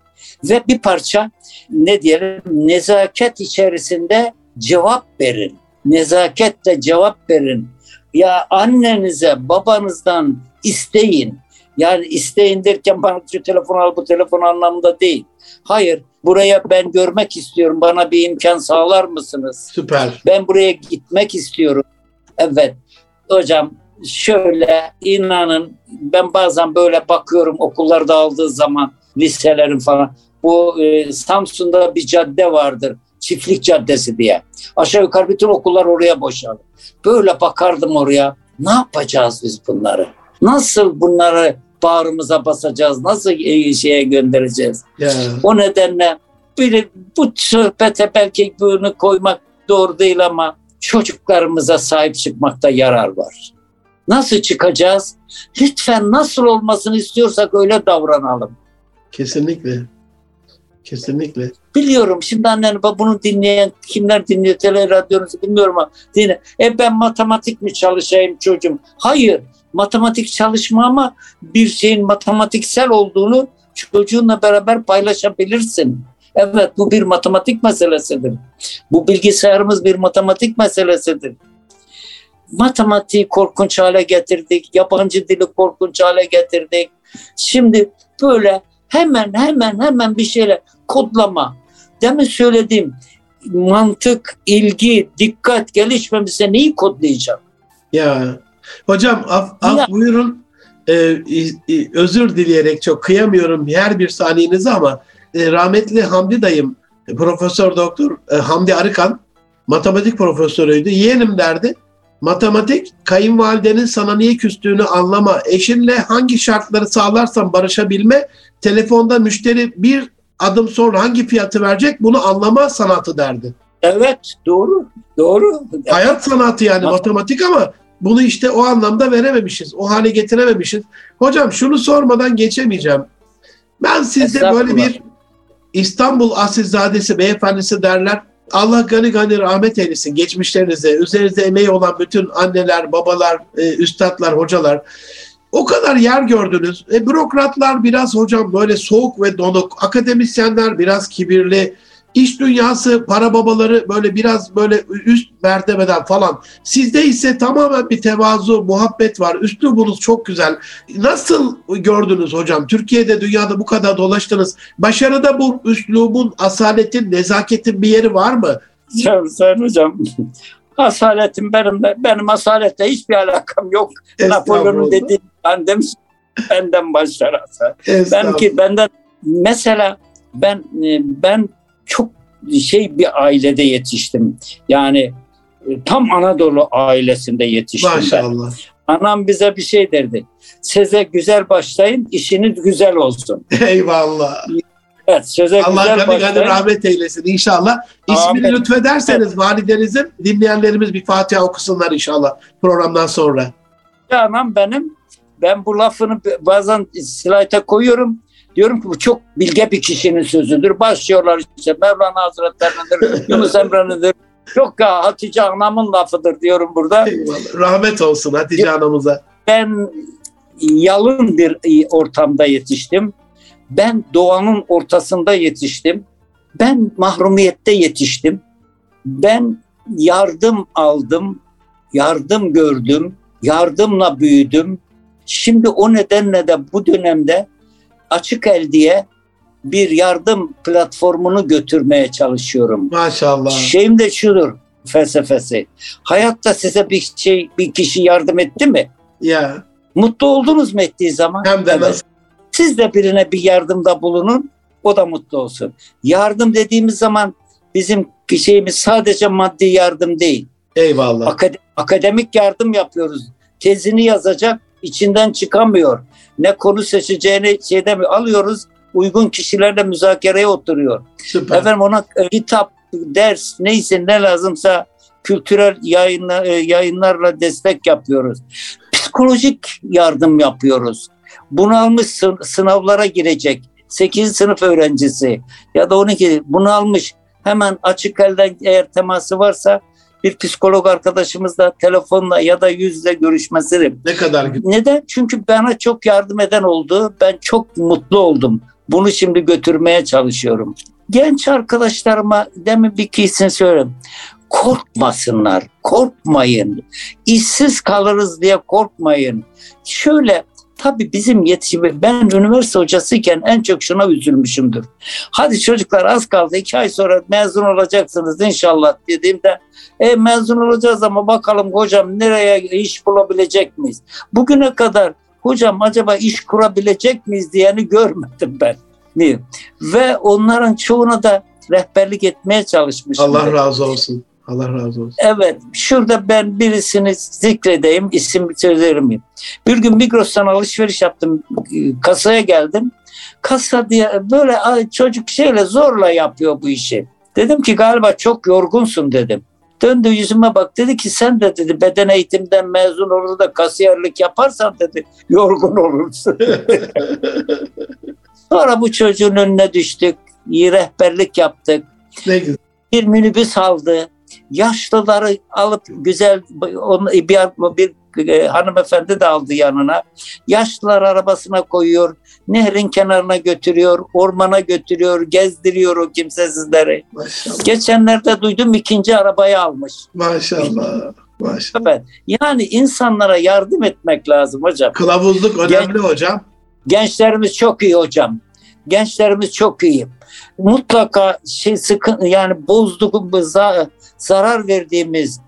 Ve bir parça ne diyelim nezaket içerisinde cevap verin. Nezaketle cevap verin. Ya annenize babanızdan isteyin. Yani isteyin derken bana şu telefon al bu telefon anlamında değil. Hayır buraya ben görmek istiyorum bana bir imkan sağlar mısınız? Süper. Ben buraya gitmek istiyorum. Evet hocam şöyle inanın ben bazen böyle bakıyorum okullarda aldığı zaman liselerin falan. Bu e, Samsun'da bir cadde vardır. Çiftlik Caddesi diye. Aşağı yukarı bütün okullar oraya boşaldı. Böyle bakardım oraya. Ne yapacağız biz bunları? Nasıl bunları bağrımıza basacağız? Nasıl e, şeye göndereceğiz? Ya, O nedenle bir, bu sohbete belki bunu koymak doğru değil ama çocuklarımıza sahip çıkmakta yarar var. Nasıl çıkacağız? Lütfen nasıl olmasını istiyorsak öyle davranalım. kesinlikle. Kesinlikle. Biliyorum şimdi annen bunu dinleyen kimler dinliyor tele radyonuzu bilmiyorum ama dinle. E ben matematik mi çalışayım çocuğum? Hayır matematik çalışma ama bir şeyin matematiksel olduğunu çocuğunla beraber paylaşabilirsin. Evet bu bir matematik meselesidir. Bu bilgisayarımız bir matematik meselesidir. Matematiği korkunç hale getirdik. Yabancı dili korkunç hale getirdik. Şimdi böyle hemen hemen hemen bir şeyle kodlama. Demin söylediğim mantık, ilgi, dikkat gelişmemişse neyi kodlayacak? Ya hocam af, af Ya. buyurun. Ee, özür dileyerek çok kıyamıyorum her bir saniyenizi ama e, rahmetli Hamdi dayım e, Profesör Doktor e, Hamdi Arıkan matematik profesörüydü. Yeğenim derdi. Matematik kayınvalidenin sana niye küstüğünü anlama. Eşinle hangi şartları sağlarsan barışabilme. Telefonda müşteri bir adım sonra hangi fiyatı verecek bunu anlama sanatı derdi. Evet doğru. Doğru. Hayat sanatı yani Mat- matematik ama bunu işte o anlamda verememişiz. O hale getirememişiz. Hocam şunu sormadan geçemeyeceğim. Ben sizde böyle bir İstanbul asilzadesi beyefendisi derler. Allah gani gani rahmet eylesin geçmişlerinize, üzerinizde emeği olan bütün anneler, babalar, e, üstadlar, hocalar. O kadar yer gördünüz. E, bürokratlar biraz hocam böyle soğuk ve donuk, akademisyenler biraz kibirli, İş dünyası para babaları böyle biraz böyle üst mertebeden falan. Sizde ise tamamen bir tevazu, muhabbet var. Üslubunuz çok güzel. Nasıl gördünüz hocam? Türkiye'de, dünyada bu kadar dolaştınız. Başarıda bu üslubun, asaletin, nezaketin bir yeri var mı? Sayın hocam. Asaletim benim benim asaletle hiçbir alakam yok. Napolyon'un dediği ben demiş benden başlarsa. Ben ki benden mesela ben e, ben çok şey bir ailede yetiştim. Yani e, tam Anadolu ailesinde yetiştim Maşallah. ben. Anam bize bir şey derdi. Size güzel başlayın, işiniz güzel olsun. Eyvallah. Evet, söze Allah güzel başlayın. rahmet eylesin inşallah. İsmini Amin. lütfederseniz validenizin dinleyenlerimiz bir Fatiha okusunlar inşallah programdan sonra. Anam benim, ben bu lafını bazen slayta koyuyorum. Diyorum ki bu çok bilge bir kişinin sözüdür. Başlıyorlar işte Mevlana Hazretleri'nindir, Yunus Emre'nindir. Yok ya Hatice anamın lafıdır diyorum burada. Eyvallah. Rahmet olsun Hatice anamıza. Ben yalın bir ortamda yetiştim. Ben doğanın ortasında yetiştim. Ben mahrumiyette yetiştim. Ben yardım aldım, yardım gördüm, yardımla büyüdüm. Şimdi o nedenle de bu dönemde Açık El diye bir yardım platformunu götürmeye çalışıyorum. Maşallah. Şeyim de şudur felsefesi. Hayatta size bir şey bir kişi yardım etti mi? Ya Mutlu oldunuz mu ettiği zaman? hem de Evet. nasıl? Siz de birine bir yardımda bulunun. O da mutlu olsun. Yardım dediğimiz zaman bizim şeyimiz sadece maddi yardım değil. Eyvallah. Akade- akademik yardım yapıyoruz. Tezini yazacak, içinden çıkamıyor. Ne konu seçeceğini şeyde mi alıyoruz? Uygun kişilerle müzakereye oturuyor. Süper. Efendim ona e, kitap, ders neyse ne lazımsa kültürel yayınla, e, yayınlarla destek yapıyoruz. Psikolojik yardım yapıyoruz. Bunalmış sı- sınavlara girecek 8. sınıf öğrencisi ya da 12 bunalmış hemen açık elden eğer teması varsa bir psikolog arkadaşımızla telefonla ya da yüzle görüşmesini Ne kadar güzel. neden? Çünkü bana çok yardım eden oldu. Ben çok mutlu oldum. Bunu şimdi götürmeye çalışıyorum. Genç arkadaşlarıma demin bir kesin söyleyeyim. Korkmasınlar, korkmayın. İşsiz kalırız diye korkmayın. Şöyle tabii bizim yetişimi ben üniversite hocasıyken en çok şuna üzülmüşümdür. Hadi çocuklar az kaldı iki ay sonra mezun olacaksınız inşallah dediğimde e, mezun olacağız ama bakalım hocam nereye iş bulabilecek miyiz? Bugüne kadar hocam acaba iş kurabilecek miyiz diyeni görmedim ben. Niye? Ve onların çoğuna da rehberlik etmeye çalışmışım. Allah razı olsun. Allah razı olsun. Evet, şurada ben birisini zikredeyim, isim söylerim? Bir gün Migros'tan alışveriş yaptım, kasaya geldim. Kasa diye böyle çocuk şeyle zorla yapıyor bu işi. Dedim ki galiba çok yorgunsun dedim. Döndü yüzüme bak dedi ki sen de dedi beden eğitimden mezun olur da kasiyerlik yaparsan dedi yorgun olursun. Sonra bu çocuğun önüne düştük. iyi rehberlik yaptık. ne güzel. Bir minibüs aldı. Yaşlıları alıp güzel onu bir, bir e, hanımefendi de aldı yanına. Yaşlılar arabasına koyuyor. Nehrin kenarına götürüyor. Ormana götürüyor. Gezdiriyor o kimsesizleri. Maşallah. Geçenlerde duydum ikinci arabayı almış. Maşallah. Maşallah. Evet. Yani insanlara yardım etmek lazım hocam. Kılavuzluk önemli hocam. Gençlerimiz çok iyi hocam. Gençlerimiz çok iyi. Mutlaka şey sıkın yani bozduğumuz zarar verdiğimiz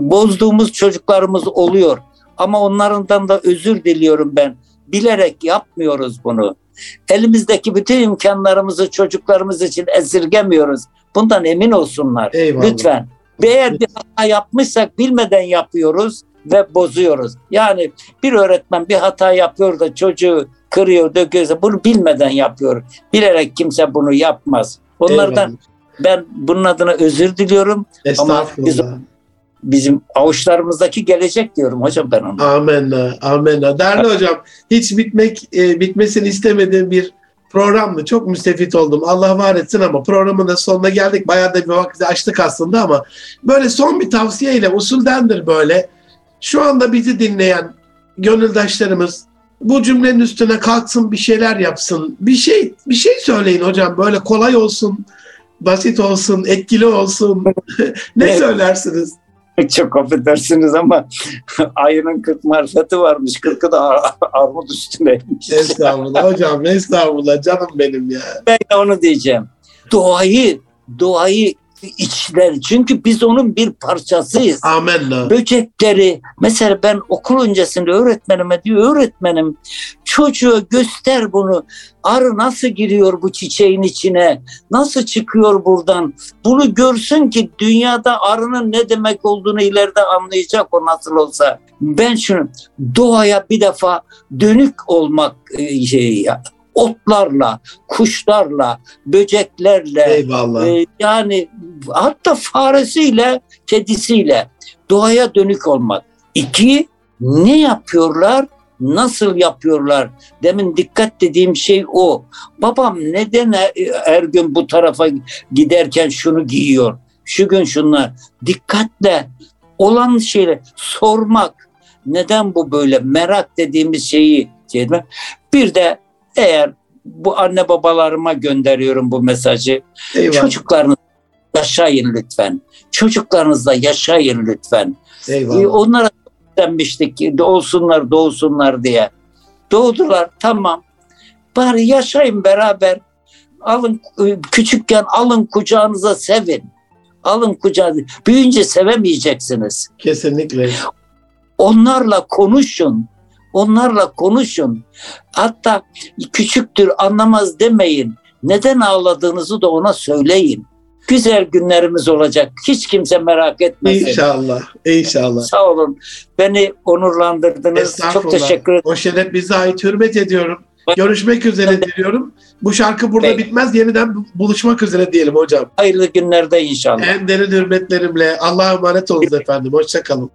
bozduğumuz çocuklarımız oluyor. Ama onlardan da özür diliyorum ben. Bilerek yapmıyoruz bunu. Elimizdeki bütün imkanlarımızı çocuklarımız için esirgemiyoruz. Bundan emin olsunlar. Eyvallah. Lütfen. Eğer bir hata yapmışsak bilmeden yapıyoruz ve bozuyoruz. Yani bir öğretmen bir hata yapıyor da çocuğu kırıyor, döküyorsa bunu bilmeden yapıyor. Bilerek kimse bunu yapmaz. Onlardan Eyvallah. ben bunun adına özür diliyorum. Estağfurullah. Bizim avuçlarımızdaki gelecek diyorum hocam ben ona. Amenna, amenna. Değerli hocam, hiç bitmek, e, bitmesini istemediğim bir programdı. Çok müstefit oldum. Allah var etsin ama programın da sonuna geldik. Bayağı da bir vakti açtık aslında ama böyle son bir tavsiyeyle usuldendir böyle. Şu anda bizi dinleyen gönüldaşlarımız bu cümlenin üstüne kalksın bir şeyler yapsın. Bir şey bir şey söyleyin hocam. Böyle kolay olsun, basit olsun, etkili olsun. ne Evet. söylersiniz? Çok affedersiniz ama ayının 40 marifeti varmış. 40'ı da ar- armut üstüneymiş. Estağfurullah hocam, estağfurullah canım benim ya. Ben de onu diyeceğim. Doğayı, doğayı içler. Çünkü biz onun bir parçasıyız. Amenna. Böcekleri, mesela ben okul öncesinde öğretmenime diyor, öğretmenim çocuğa göster bunu. Arı nasıl giriyor bu çiçeğin içine? Nasıl çıkıyor buradan? Bunu görsün ki dünyada arının ne demek olduğunu ileride anlayacak o nasıl olsa. Ben şunu doğaya bir defa dönük olmak e, şey. Otlarla, kuşlarla, böceklerle, Eyvallah. ee, yani hatta faresiyle, kedisiyle doğaya dönük olmak. İki, ne yapıyorlar? Nasıl yapıyorlar? Demin dikkat dediğim şey o. Babam neden her- her gün bu tarafa giderken şunu giyiyor? Şu gün şunlar. Dikkatle olan şeyleri sormak. Neden bu böyle? Merak dediğimiz şeyi şey etmek. Bir de eğer bu anne babalarıma gönderiyorum bu mesajı. Eyvallah. Çocuklarınız yaşayın lütfen. Çocuklarınızla yaşayın lütfen. Ee, Eyvallah. onlara denmiştik ki doğsunlar doğsunlar diye. Doğdular tamam. Bari yaşayın beraber. Alın e, küçükken alın kucağınıza sevin. Alın kucağınıza. Büyüyünce sevemeyeceksiniz. Kesinlikle. Onlarla konuşun. Onlarla konuşun. Hatta küçüktür anlamaz demeyin. Neden ağladığınızı da ona söyleyin. Güzel günlerimiz olacak. Hiç kimse merak etmesin. İnşallah. İnşallah. Sağ olun. Beni onurlandırdınız. Çok teşekkür ederim. O şeref bize ait. Hürmet ediyorum. Görüşmek üzere diliyorum. Bu şarkı burada Peki. bitmez. Yeniden buluşmak üzere diyelim hocam. Hayırlı günlerde inşallah. En derin hürmetlerimle. Allah'a emanet olun efendim. Hoşçakalın.